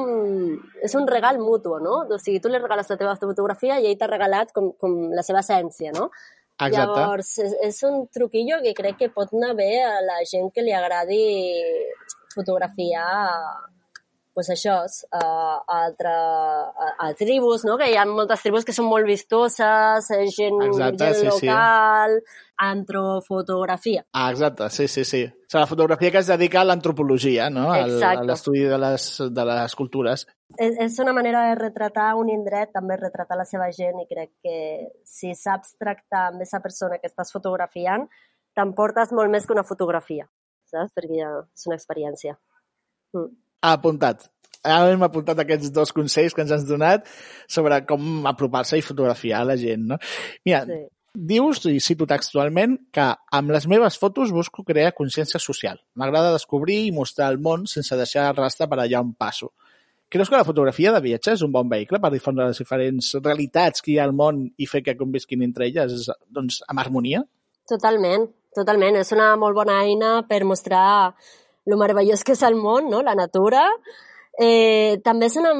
És un regal mutu, no? O sigui, tu li regales la teva fotografia i ell t'ha regalat com, com la seva essència, no? Exacte. Llavors, és, és un truquillo que crec que pot anar bé a la gent que li agradi fotografiar pues això, a, a, altra, a, a tribus, no? que hi ha moltes tribus que són molt vistoses, eh, gent, Exacte, gent sí, sí. local, antrofotografia. Ah, exacte, sí, sí, sí. O sigui, la fotografia que es dedica a l'antropologia, no? Al, a l'estudi de, les, de les cultures. És, és una manera de retratar un indret, també retratar la seva gent, i crec que si saps tractar amb aquesta persona que estàs fotografiant, t'emportes molt més que una fotografia, saps? Perquè ja és una experiència. Mm. Apuntat. Ara hem apuntat aquests dos consells que ens has donat sobre com apropar-se i fotografiar la gent, no? Mira, Sí. dius, i cito textualment, que amb les meves fotos busco crear consciència social. M'agrada descobrir i mostrar el món sense deixar rastre per allà on passo. Creus que la fotografia de viatge és un bon vehicle per difondre les diferents realitats que hi ha al món i fer que convisquin entre elles doncs, amb harmonia? Totalment, totalment. És una molt bona eina per mostrar lo meravellós que és el món, no? la natura. Eh, també és una,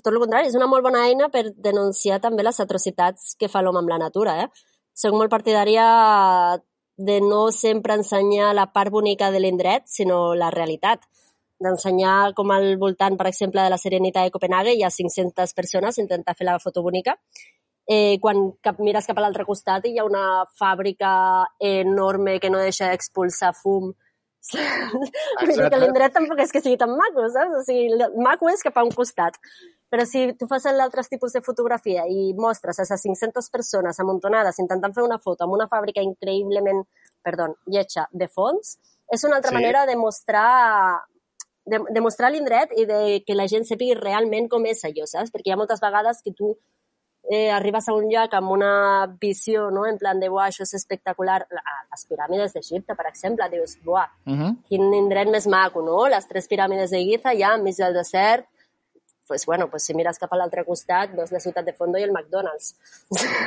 tot el contrari, és una molt bona eina per denunciar també les atrocitats que fa l'home amb la natura. Eh? Soc molt partidària de no sempre ensenyar la part bonica de l'indret, sinó la realitat d'ensenyar com al voltant, per exemple, de la Serenita de Copenhague hi ha 500 persones intentant fer la foto bonica eh, quan cap, mires cap a l'altre costat hi ha una fàbrica enorme que no deixa d'expulsar fum. Vull dir que Exacte. l'indret tampoc és que sigui tan maco, saps? O sigui, el maco és cap a un costat. Però si tu fas l'altre tipus de fotografia i mostres a les 500 persones amuntonades intentant fer una foto amb una fàbrica increïblement, perdó, lletja de fons, és una altra Sí. manera de mostrar de, de mostrar l'indret i de que la gent sàpiga realment com és allò, saps? Perquè hi ha moltes vegades que tu eh, arribes a un lloc amb una visió, no?, en plan de, buah, això és espectacular. La- Les piràmides d'Egipte, per exemple, dius, buah, Uh -huh. quin indret més maco, no? Les tres piràmides de Giza, ja enmig del desert, pues bueno, pues si mires cap a l'altre costat, veus la ciutat de Fondo i el McDonald's.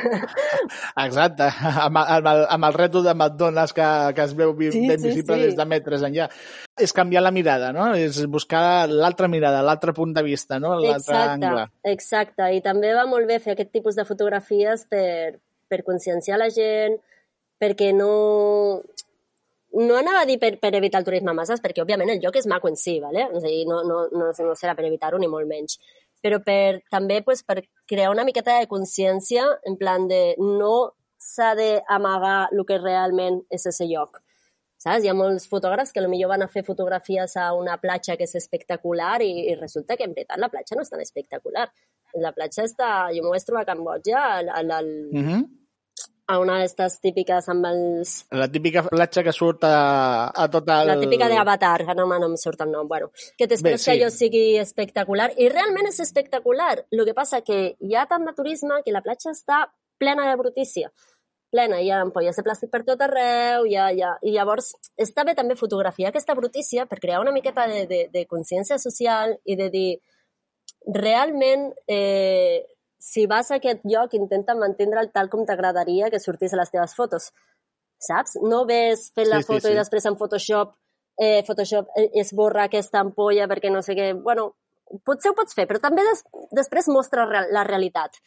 Exacte, amb, amb, el, amb el reto de McDonald's que, que es veu Sí, ben sí, visible sí. des de metres enllà. És canviar la mirada, no? És buscar l'altra mirada, l'altre punt de vista, no? L'altre angle. exacte. I també va molt bé fer aquest tipus de fotografies per, per conscienciar la gent, perquè no... No anava a dir per, per evitar el turisme masses, perquè òbviament el lloc és maco en si, ¿vale? o sigui, no, no, no, no serà per evitar-ho ni molt menys. Però per, també pues, per crear una miqueta de consciència, en plan de no s'ha d'amagar el que realment és ese lloc. Saps? Hi ha molts fotògrafs que potser van a fer fotografies a una platja que és espectacular i, i resulta que en veritat la platja no és tan espectacular. La platja està... Jo m'ho vaig trobar a Cambodja, al, al, al, Uh -huh. A una d'estes típiques amb els... La típica platja que surt a, a tot el... La típica d'Avatar, que no, no em surt el nom. Bueno, que t'esperes sí. que allò sigui espectacular. I realment és espectacular. El que passa que hi ha tant de turisme que la platja està plena de brutícia. Plena, hi ha ampolles de plàstic per tot arreu, hi ha, hi ha... i llavors està bé també fotografiar aquesta brutícia per crear una miqueta de, de, de consciència social i de dir realment eh, si vas a aquest lloc intenta mantindre'l tal com t'agradaria que sortís a les teves fotos saps? No ves fent la Sí, sí, foto sí. i després en Photoshop eh, Photoshop eh, esborra aquesta ampolla perquè no sé què... Bueno, potser ho pots fer, però també des, després mostra la realitat.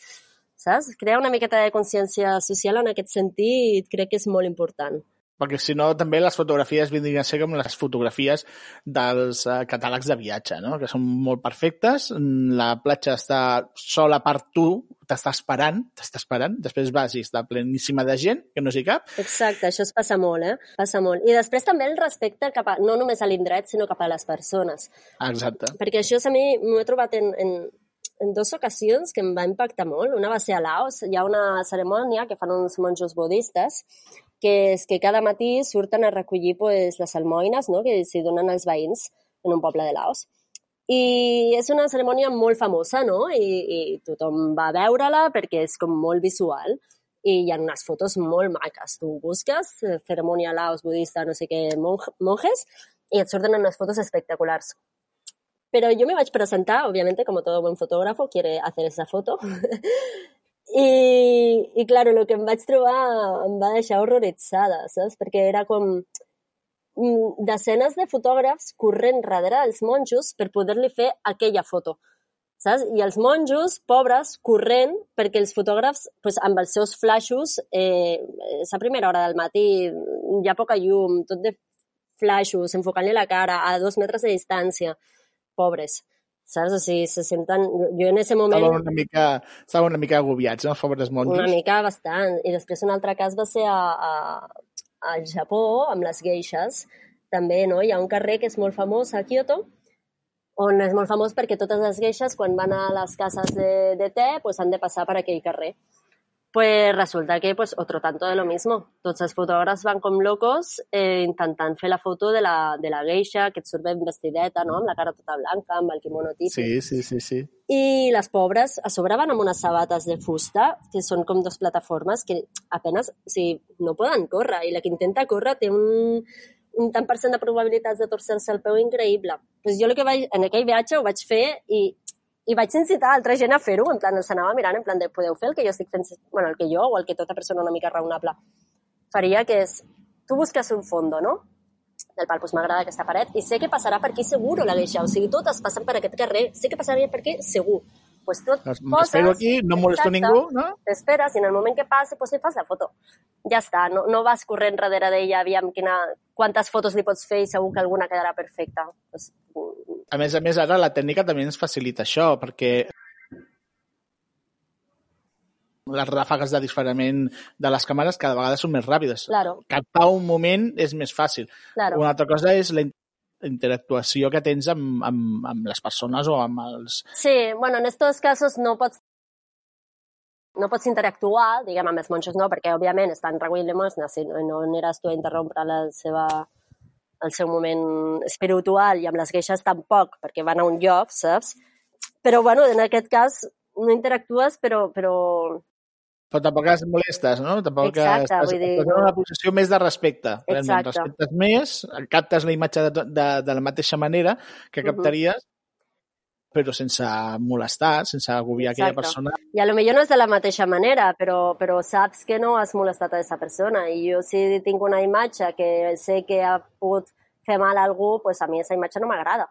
Saps? Crear una miqueta de consciència social en aquest sentit crec que és molt important. Perquè si no, també les fotografies vindrien a ser com les fotografies dels uh, catàlegs de viatge, no? que són molt perfectes, mm, la platja està sola per tu, t'està esperant, t'està esperant, després vas i està pleníssima de gent, que no s'hi cap, Exacte, això es passa molt, eh? Passa molt. I després també el respecte cap a, no només a l'indret, sinó cap a les persones. exacte. Perquè això a mi m'ho he trobat en, en, en dues ocasions que em va impactar molt. Una va ser a Laos, hi ha una cerimònia que fan uns monjos budistes que és que cada matí surten a recollir pues, les almoines no? que s'hi donen als veïns en un poble de Laos. I és una cerimònia molt famosa, no? I, i tothom va a veure-la perquè és com visual. i hi ha unes fotos molt maques. Tu busques, eh, ceremonia laos budista, no sé què, monjes, i et surten unes fotos espectaculars. Pero yo me vaig presentar, obviamente, como todo buen fotógrafo, quiere hacer esa foto. I, I, claro, el que em vaig trobar em va deixar horroritzada, saps? Perquè era com mm, desenes de fotògrafs corrent darrere dels monjos per poder-li fer aquella foto, saps? I els monjos, pobres, corrent perquè els fotògrafs, pues, amb els seus flaixos, eh, és a primera hora del matí, hi ha poca llum, tot de flaixos, enfocant-li la cara a dos metres de distància, pobres saps? O sigui, se senten... Jo en ese moment... Estaven una mica, estaven una mica agobiats, no? Pobres monjos. Una mica bastant. I després un altre cas va ser a, a, al Japó, amb les geixes. També, no? Hi ha un carrer que és molt famós a Kyoto, on és molt famós perquè totes les geixes, quan van a les cases de, de te, pues, han de passar per aquell carrer. Pues resulta que, pues, otro tanto de lo mismo. Tots els fotògrafs van com locos eh, intentant fer la foto de la, de la geisha, que et surt ben vestideta, no?, amb la cara tota blanca, amb el kimono típic. Sí, sí, sí, sí. I les pobres a sobre van amb unes sabates de fusta, que són com dos plataformes que apenas, o sigui, no poden córrer. I la que intenta córrer té un, un tant per cent de probabilitats de torcer-se el peu increïble. Pues jo el que vaig, en aquell viatge ho vaig fer i i vaig incitar altra gent a fer-ho, en plan, els anava mirant, en plan de, podeu fer el que jo estic fent, bueno, el que jo o el que tota persona una mica raonable faria, que és, tu busques un fondo, no? Del pal, doncs m'agrada aquesta paret, i sé que passarà per aquí segur la deixa, o sigui, totes passen per aquest carrer, sé que passaria per aquí segur. Pues tu poses... M'espero aquí, no molesto exacte, ningú, no? T'esperes i en el moment que passi, pues li fas la foto. Ja està, no, no vas corrent darrere d'ella, aviam quina, quantes fotos li pots fer i segur que alguna quedarà perfecta. Pues, a més a més, ara la tècnica també ens facilita això, perquè les ràfegues de disparament de les càmeres cada vegada són més ràpides. Claro. Captar un moment és més fàcil. Claro. Una altra cosa és la interactuació que tens amb, amb, amb les persones o amb els... Sí, bueno, en estos casos no pots no pots interactuar, diguem, amb els monjos no, perquè òbviament estan recollint limosna, si no, no aniràs tu a interrompre la seva el seu moment espiritual i amb les queixes tampoc, perquè van a un lloc, saps? Però, bueno, en aquest cas no interactues, però... Però, però tampoc es molestes, no? Tampoc Exacte, estàs, vull dir... estàs en una posició més de respecte. Exacte. Respectes més, captes la imatge de, de, de la mateixa manera que captaries, uh -huh però sense molestar, sense agobiar Exacte. aquella persona. I a lo millor no és de la mateixa manera, però, però saps que no has molestat a aquesta persona. I jo si tinc una imatge que sé que ha pogut fer mal a algú, pues a mi aquesta imatge no m'agrada.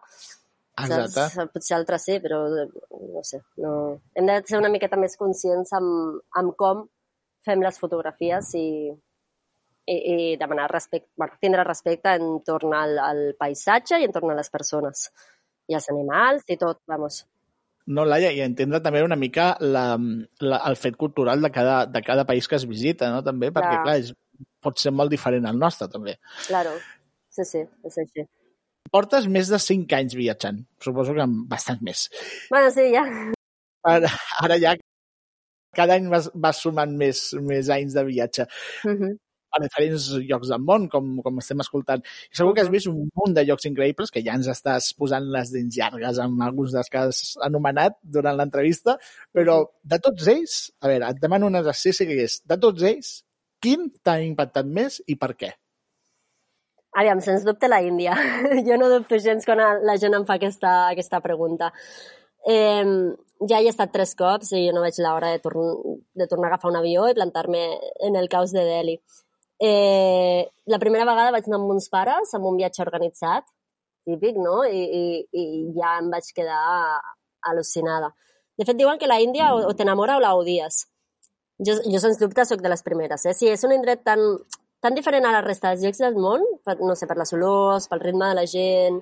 Exacte. Saps? Potser altres sí, però no sé. No... Hem de ser una miqueta més conscients amb, amb com fem les fotografies i, i, i demanar respecte, bueno, tindre respecte entorn al, al paisatge i entorn a les persones i els animals i tot, vamos. No, Laia, i entendre també una mica la, la, el fet cultural de cada, de cada país que es visita, no? També, perquè, clar, clar és, pot ser molt diferent al nostre, també. Claro, sí, sí, és així. Portes més de 5 anys viatjant, suposo que bastant més. Bueno, sí, ja. Ara, ara ja cada any vas, vas sumant més, més anys de viatge. Uh -huh a diferents llocs del món, com, com estem escoltant. I segur que has vist un munt de llocs increïbles, que ja ens estàs posant les dents llargues amb alguns dels que has anomenat durant l'entrevista, però de tots ells, a veure, et demano un exercici que és, de tots ells, quin t'ha impactat més i per què? Aviam, sens dubte la Índia. jo no dubto gens quan la gent em fa aquesta, aquesta pregunta. Eh, ja hi he estat tres cops i jo no veig l'hora de, torn de tornar a agafar un avió i plantar-me en el caos de Delhi. Eh, la primera vegada vaig anar amb uns pares, amb un viatge organitzat, típic, no? I, i, i ja em vaig quedar al·lucinada. De fet, diuen que la Índia o, o t'enamora o la odies. Jo, jo sens dubte sóc de les primeres. Eh? Si és un indret tan, tan diferent a la resta dels llocs del món, per, no sé, per les olors, pel ritme de la gent,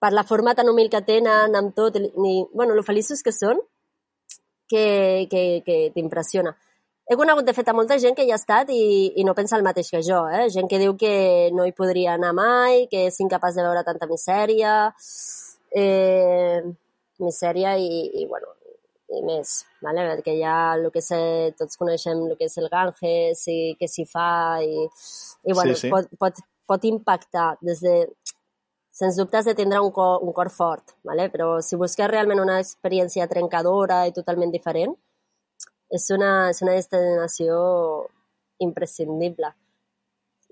per la forma tan humil que tenen, amb tot, i, bueno, lo feliços que són, que, que, que t'impressiona. He conegut, de fet, a molta gent que hi ha estat i, i no pensa el mateix que jo, eh? Gent que diu que no hi podria anar mai, que és incapaç de veure tanta misèria, eh, misèria i, i, bueno, i més, vale? hi ha el que és, tots coneixem el que és el Ganges i què s'hi fa i, i bueno, sí, sí. Pot, pot, pot impactar des de... Sens dubte has de tindre un cor, un cor fort, vale? però si busques realment una experiència trencadora i totalment diferent, és una, és una destinació imprescindible.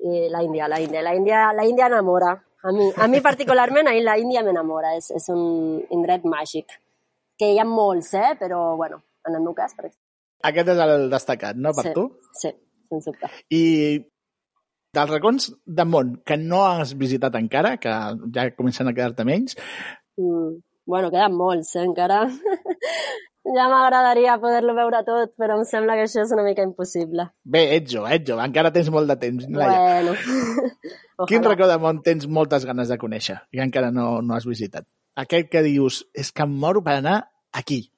I la Índia, la Índia, la Índia, la Índia enamora. A mi, a mi particularment, a la Índia m'enamora. És, és un indret màgic. Que hi ha molts, eh? Però, bueno, en el meu cas, per exemple. Aquest és el destacat, no, per sí, tu? Sí, sens dubte. I dels racons de món que no has visitat encara, que ja comencen a quedar-te menys, Mm, bueno, queden molts, eh, encara. ja m'agradaria poder-lo veure tot, però em sembla que això és una mica impossible. bé, ets jove, ets jove, encara tens molt de temps. Laia. Bueno. Quin racó de món tens moltes ganes de conèixer i encara no, no has visitat? Aquest que dius, és que em moro per anar aquí.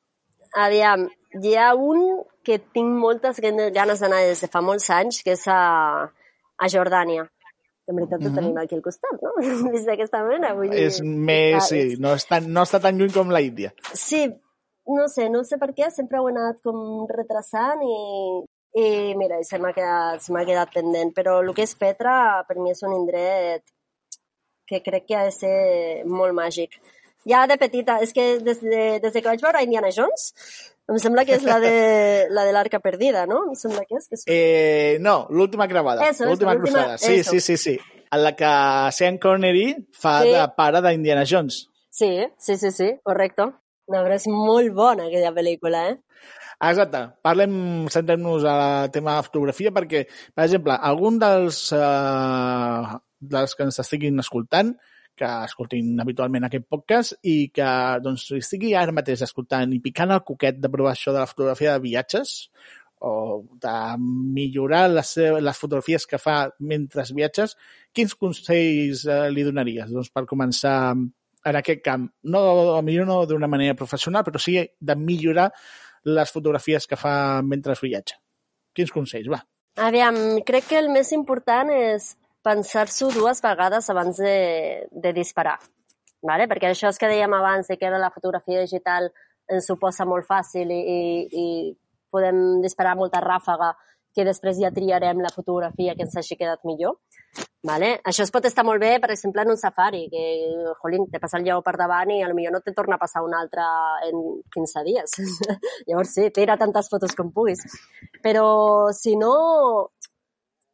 Aviam, hi ha un que tinc moltes gan- ganes d'anar des de fa molts anys, que és a, a Jordània. En veritat ho Mhm. tenim aquí al costat, no? Vist d'aquesta manera. Vull dir, És més, sí, no, és tan, no està tan lluny com la Índia. Sí, no sé, no sé per què, sempre ho he anat com retrasant i, i mira, se m'ha quedat, se quedat pendent. Però el que és Petra, per mi és un indret que crec que ha de ser molt màgic. Ja de petita, és que des de, des de que vaig veure Indiana Jones, em sembla que és la de la de l'arca perdida, no? Em sembla que és. Que és... Eh, no, l'última gravada. L'última cruzada. Sí, eso. sí, sí, sí. En la que Sean Connery fa Sí. de pare d'Indiana Jones. Sí, sí, sí, sí, correcte. No, però és molt bona aquella pel·lícula, eh? Exacte. Parlem, centrem-nos al tema de fotografia perquè, per exemple, algun dels, eh, dels que ens estiguin escoltant, que escoltin habitualment aquest podcast i que doncs, estigui ara mateix escoltant i picant el coquet de provar això de la fotografia de viatges o de millorar les, les fotografies que fa mentre viatges, quins consells eh, li donaries doncs, per començar en aquest camp? No, millor no d'una manera professional, però sí de millorar les fotografies que fa mentre viatja. Quins consells, va? Aviam, crec que el més important és pensar-s'ho dues vegades abans de, de disparar. Vale? Perquè això és que dèiem abans que la fotografia digital ens ho posa molt fàcil i, i, i podem disparar molta ràfaga que després ja triarem la fotografia que ens hagi quedat millor. Vale? Això es pot estar molt bé, per exemple, en un safari, que, jolín, te passa el lleó per davant i potser no te torna a passar un altre en 15 dies. Llavors sí, tira tantes fotos com puguis. Però si no,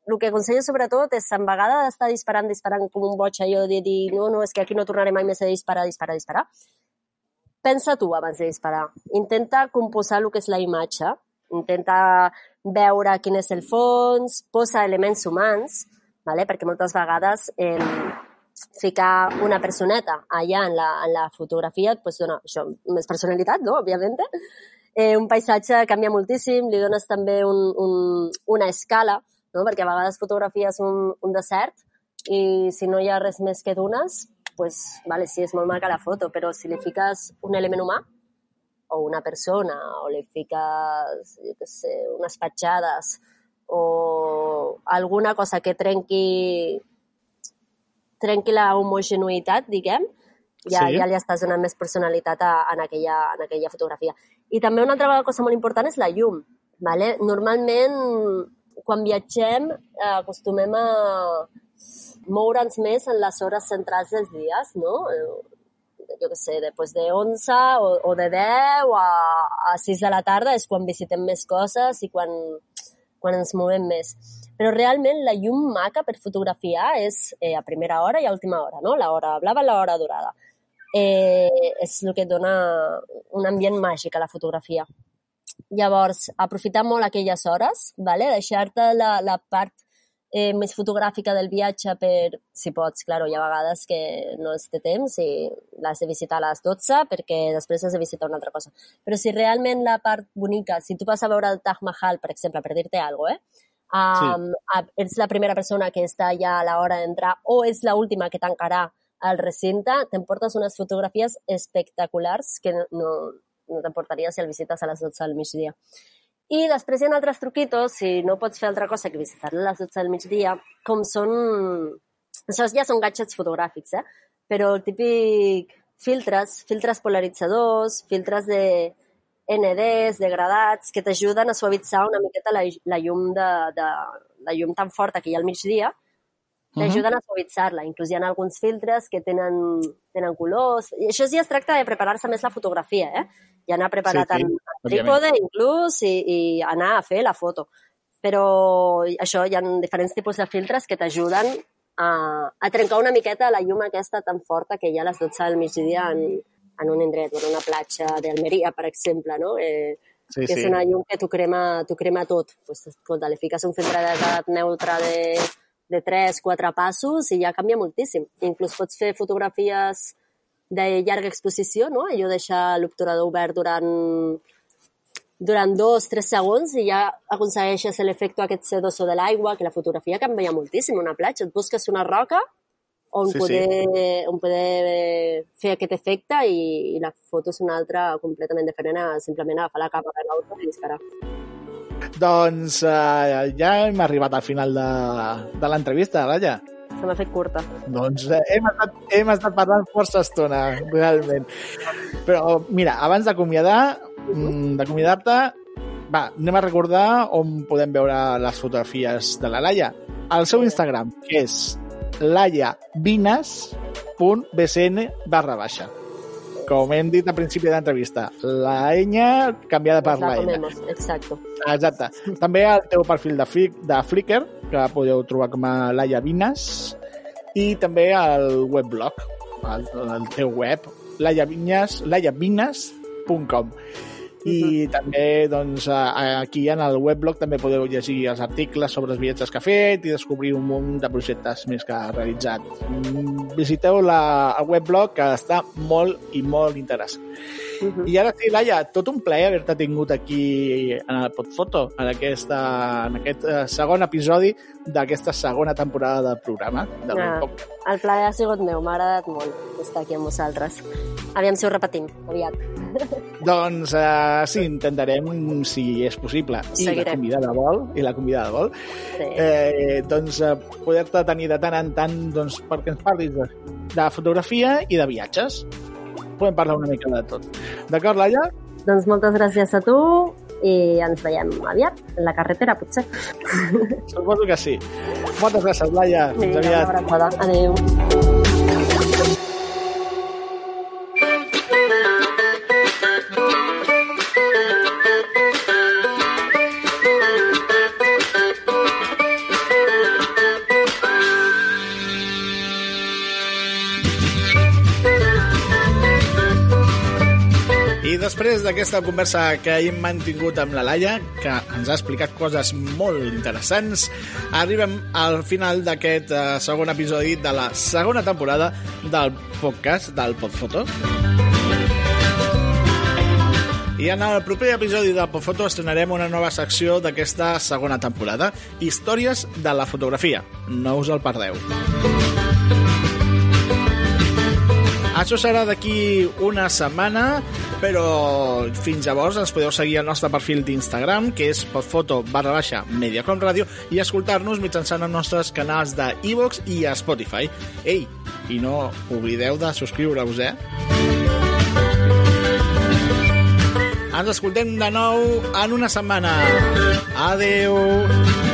el que aconsello sobretot és en vegada d'estar disparant, disparant com un boig allò de dir no, no, és que aquí no tornaré mai més a disparar, disparar, disparar. Pensa tu abans de disparar. Intenta composar el que és la imatge. Intenta veure quin és el fons, posa elements humans, vale? perquè moltes vegades eh, ficar una personeta allà en la, en la fotografia et pues, dona això, més personalitat, no? òbviament. Eh, un paisatge canvia moltíssim, li dones també un, un, una escala, no? perquè a vegades fotografies un, un desert i si no hi ha res més que dunes, pues, vale, sí, és molt maca la foto, però si li fiques un element humà, o una persona, o li fiques, jo què sé, unes petjades, o alguna cosa que trenqui trenqui la homogeneïtat, diguem, ja, Sí. ja li estàs donant més personalitat a, en, aquella, en aquella fotografia. I també una altra cosa molt important és la llum. Vale? Normalment, quan viatgem, eh, acostumem a moure'ns més en les hores centrals dels dies, no? Eh, jo què sé, després de 11 o, o de 10 a, a 6 de la tarda és quan visitem més coses i quan, quan ens movem més. Però realment la llum maca per fotografiar és eh, a primera hora i a última hora, no? La hora blava i la hora dorada. Eh, és el que dona un ambient màgic a la fotografia. Llavors, aprofitar molt aquelles hores, vale? deixar-te la, la part eh, més fotogràfica del viatge per, si pots, claro, hi ha vegades que no es té temps i l'has de visitar a les 12 perquè després has de visitar una altra cosa. Però si realment la part bonica, si tu vas a veure el Taj Mahal, per exemple, per dir-te alguna cosa, eh? Um, sí. ets la primera persona que està ja a l'hora d'entrar o ets l'última que tancarà al recinte, t'emportes unes fotografies espectaculars que no, no, t'emportaries si el visites a les 12 del migdia. I després hi ha altres truquitos, si no pots fer altra cosa que visitar-la a les 12 del migdia, com són... Això ja són gadgets fotogràfics, eh? Però el típic filtres, filtres polaritzadors, filtres de NDs, degradats, que t'ajuden a suavitzar una miqueta la, la llum de, de, la llum tan forta que hi ha al migdia, t'ajuden uh -huh. a suavitzar-la. Inclús hi ha alguns filtres que tenen, tenen colors. I això ja es tracta de preparar-se més la fotografia, eh? Ja anar preparat Sí, sí. en trípode inclús i, i anar a fer la foto. Però això, hi ha diferents tipus de filtres que t'ajuden a, a trencar una miqueta la llum aquesta tan forta que hi ha a les 12 del migdia en, en un indret, en una platja d'Almeria, per exemple, no? Eh, sí, que sí. és una llum que t'ho crema, crema tot. Pues, escolta, li fiques un filtre d'edat neutre de, de 3, 4 passos i ja canvia moltíssim. Inclús pots fer fotografies de llarga exposició, no? Allò deixar l'obturador obert durant durant dos, tres segons i ja aconsegueixes l'efecte aquest sedoso de l'aigua, que la fotografia canvia moltíssim. Una platja, et busques una roca on, sí, poder, sí. on poder fer aquest efecte i, i la foto és una altra completament diferent a simplement agafar la capa de l'auto i disparar. Doncs uh, ja hem arribat al final de, de l'entrevista, Laia. Se m'ha fet curta. Doncs eh, hem, estat, hem estat parlant força estona, realment. Però, mira, abans d'acomiadar, mm, d'acomiadar-te, va, anem a recordar on podem veure les fotografies de la Laia. Al seu Instagram, que és laiavines.bcn barra baixa. Com hem dit al principi de l'entrevista, la enya canviada per la enya. Exacte. Exacte. També al teu perfil de, Flick, de Flickr, que podeu trobar com a Laia Vines, i també al webblog, al, al teu web, laiavines.com i també doncs, aquí en el weblog també podeu llegir els articles sobre els viatges que ha fet i descobrir un munt de projectes més que ha realitzat. Mm, visiteu la, el weblog que està molt i molt interessant. Uh -huh. I ara sí, Laia, tot un plaer haver-te tingut aquí en el Podfoto, en, aquesta, en aquest eh, segon episodi d'aquesta segona temporada del programa. Del ah, el plaer ha sigut meu, m'ha agradat molt estar aquí amb vosaltres. Aviam si ho repetim, aviat. doncs uh, sí, intentarem, si és possible, i Seguirem. la convidada vol, i la convidada vol, sí. eh, doncs uh, poder-te tenir de tant en tant doncs, perquè ens parlis de, de fotografia i de viatges. Podem parlar una mica de tot. D'acord, Laia? Doncs moltes gràcies a tu i ens veiem aviat, en la carretera, potser. Suposo que sí. Moltes gràcies, Laia. Sí, Fins aviat. Adéu. D'aquesta conversa que hem mantingut amb la Laia, que ens ha explicat coses molt interessants, arribem al final d'aquest uh, segon episodi de la segona temporada del podcast del Podfoto. I en el proper episodi del Podfoto estrenarem una nova secció d'aquesta segona temporada, Històries de la fotografia. No us el perdeu. Això serà d'aquí una setmana, però fins llavors ens podeu seguir al nostre perfil d'Instagram, que és podfoto barra baixa Mediacom Ràdio, i escoltar-nos mitjançant els nostres canals de iVox i Spotify. Ei, i no oblideu de subscriure-us, eh? Ens escoltem de nou en una setmana. Adeu!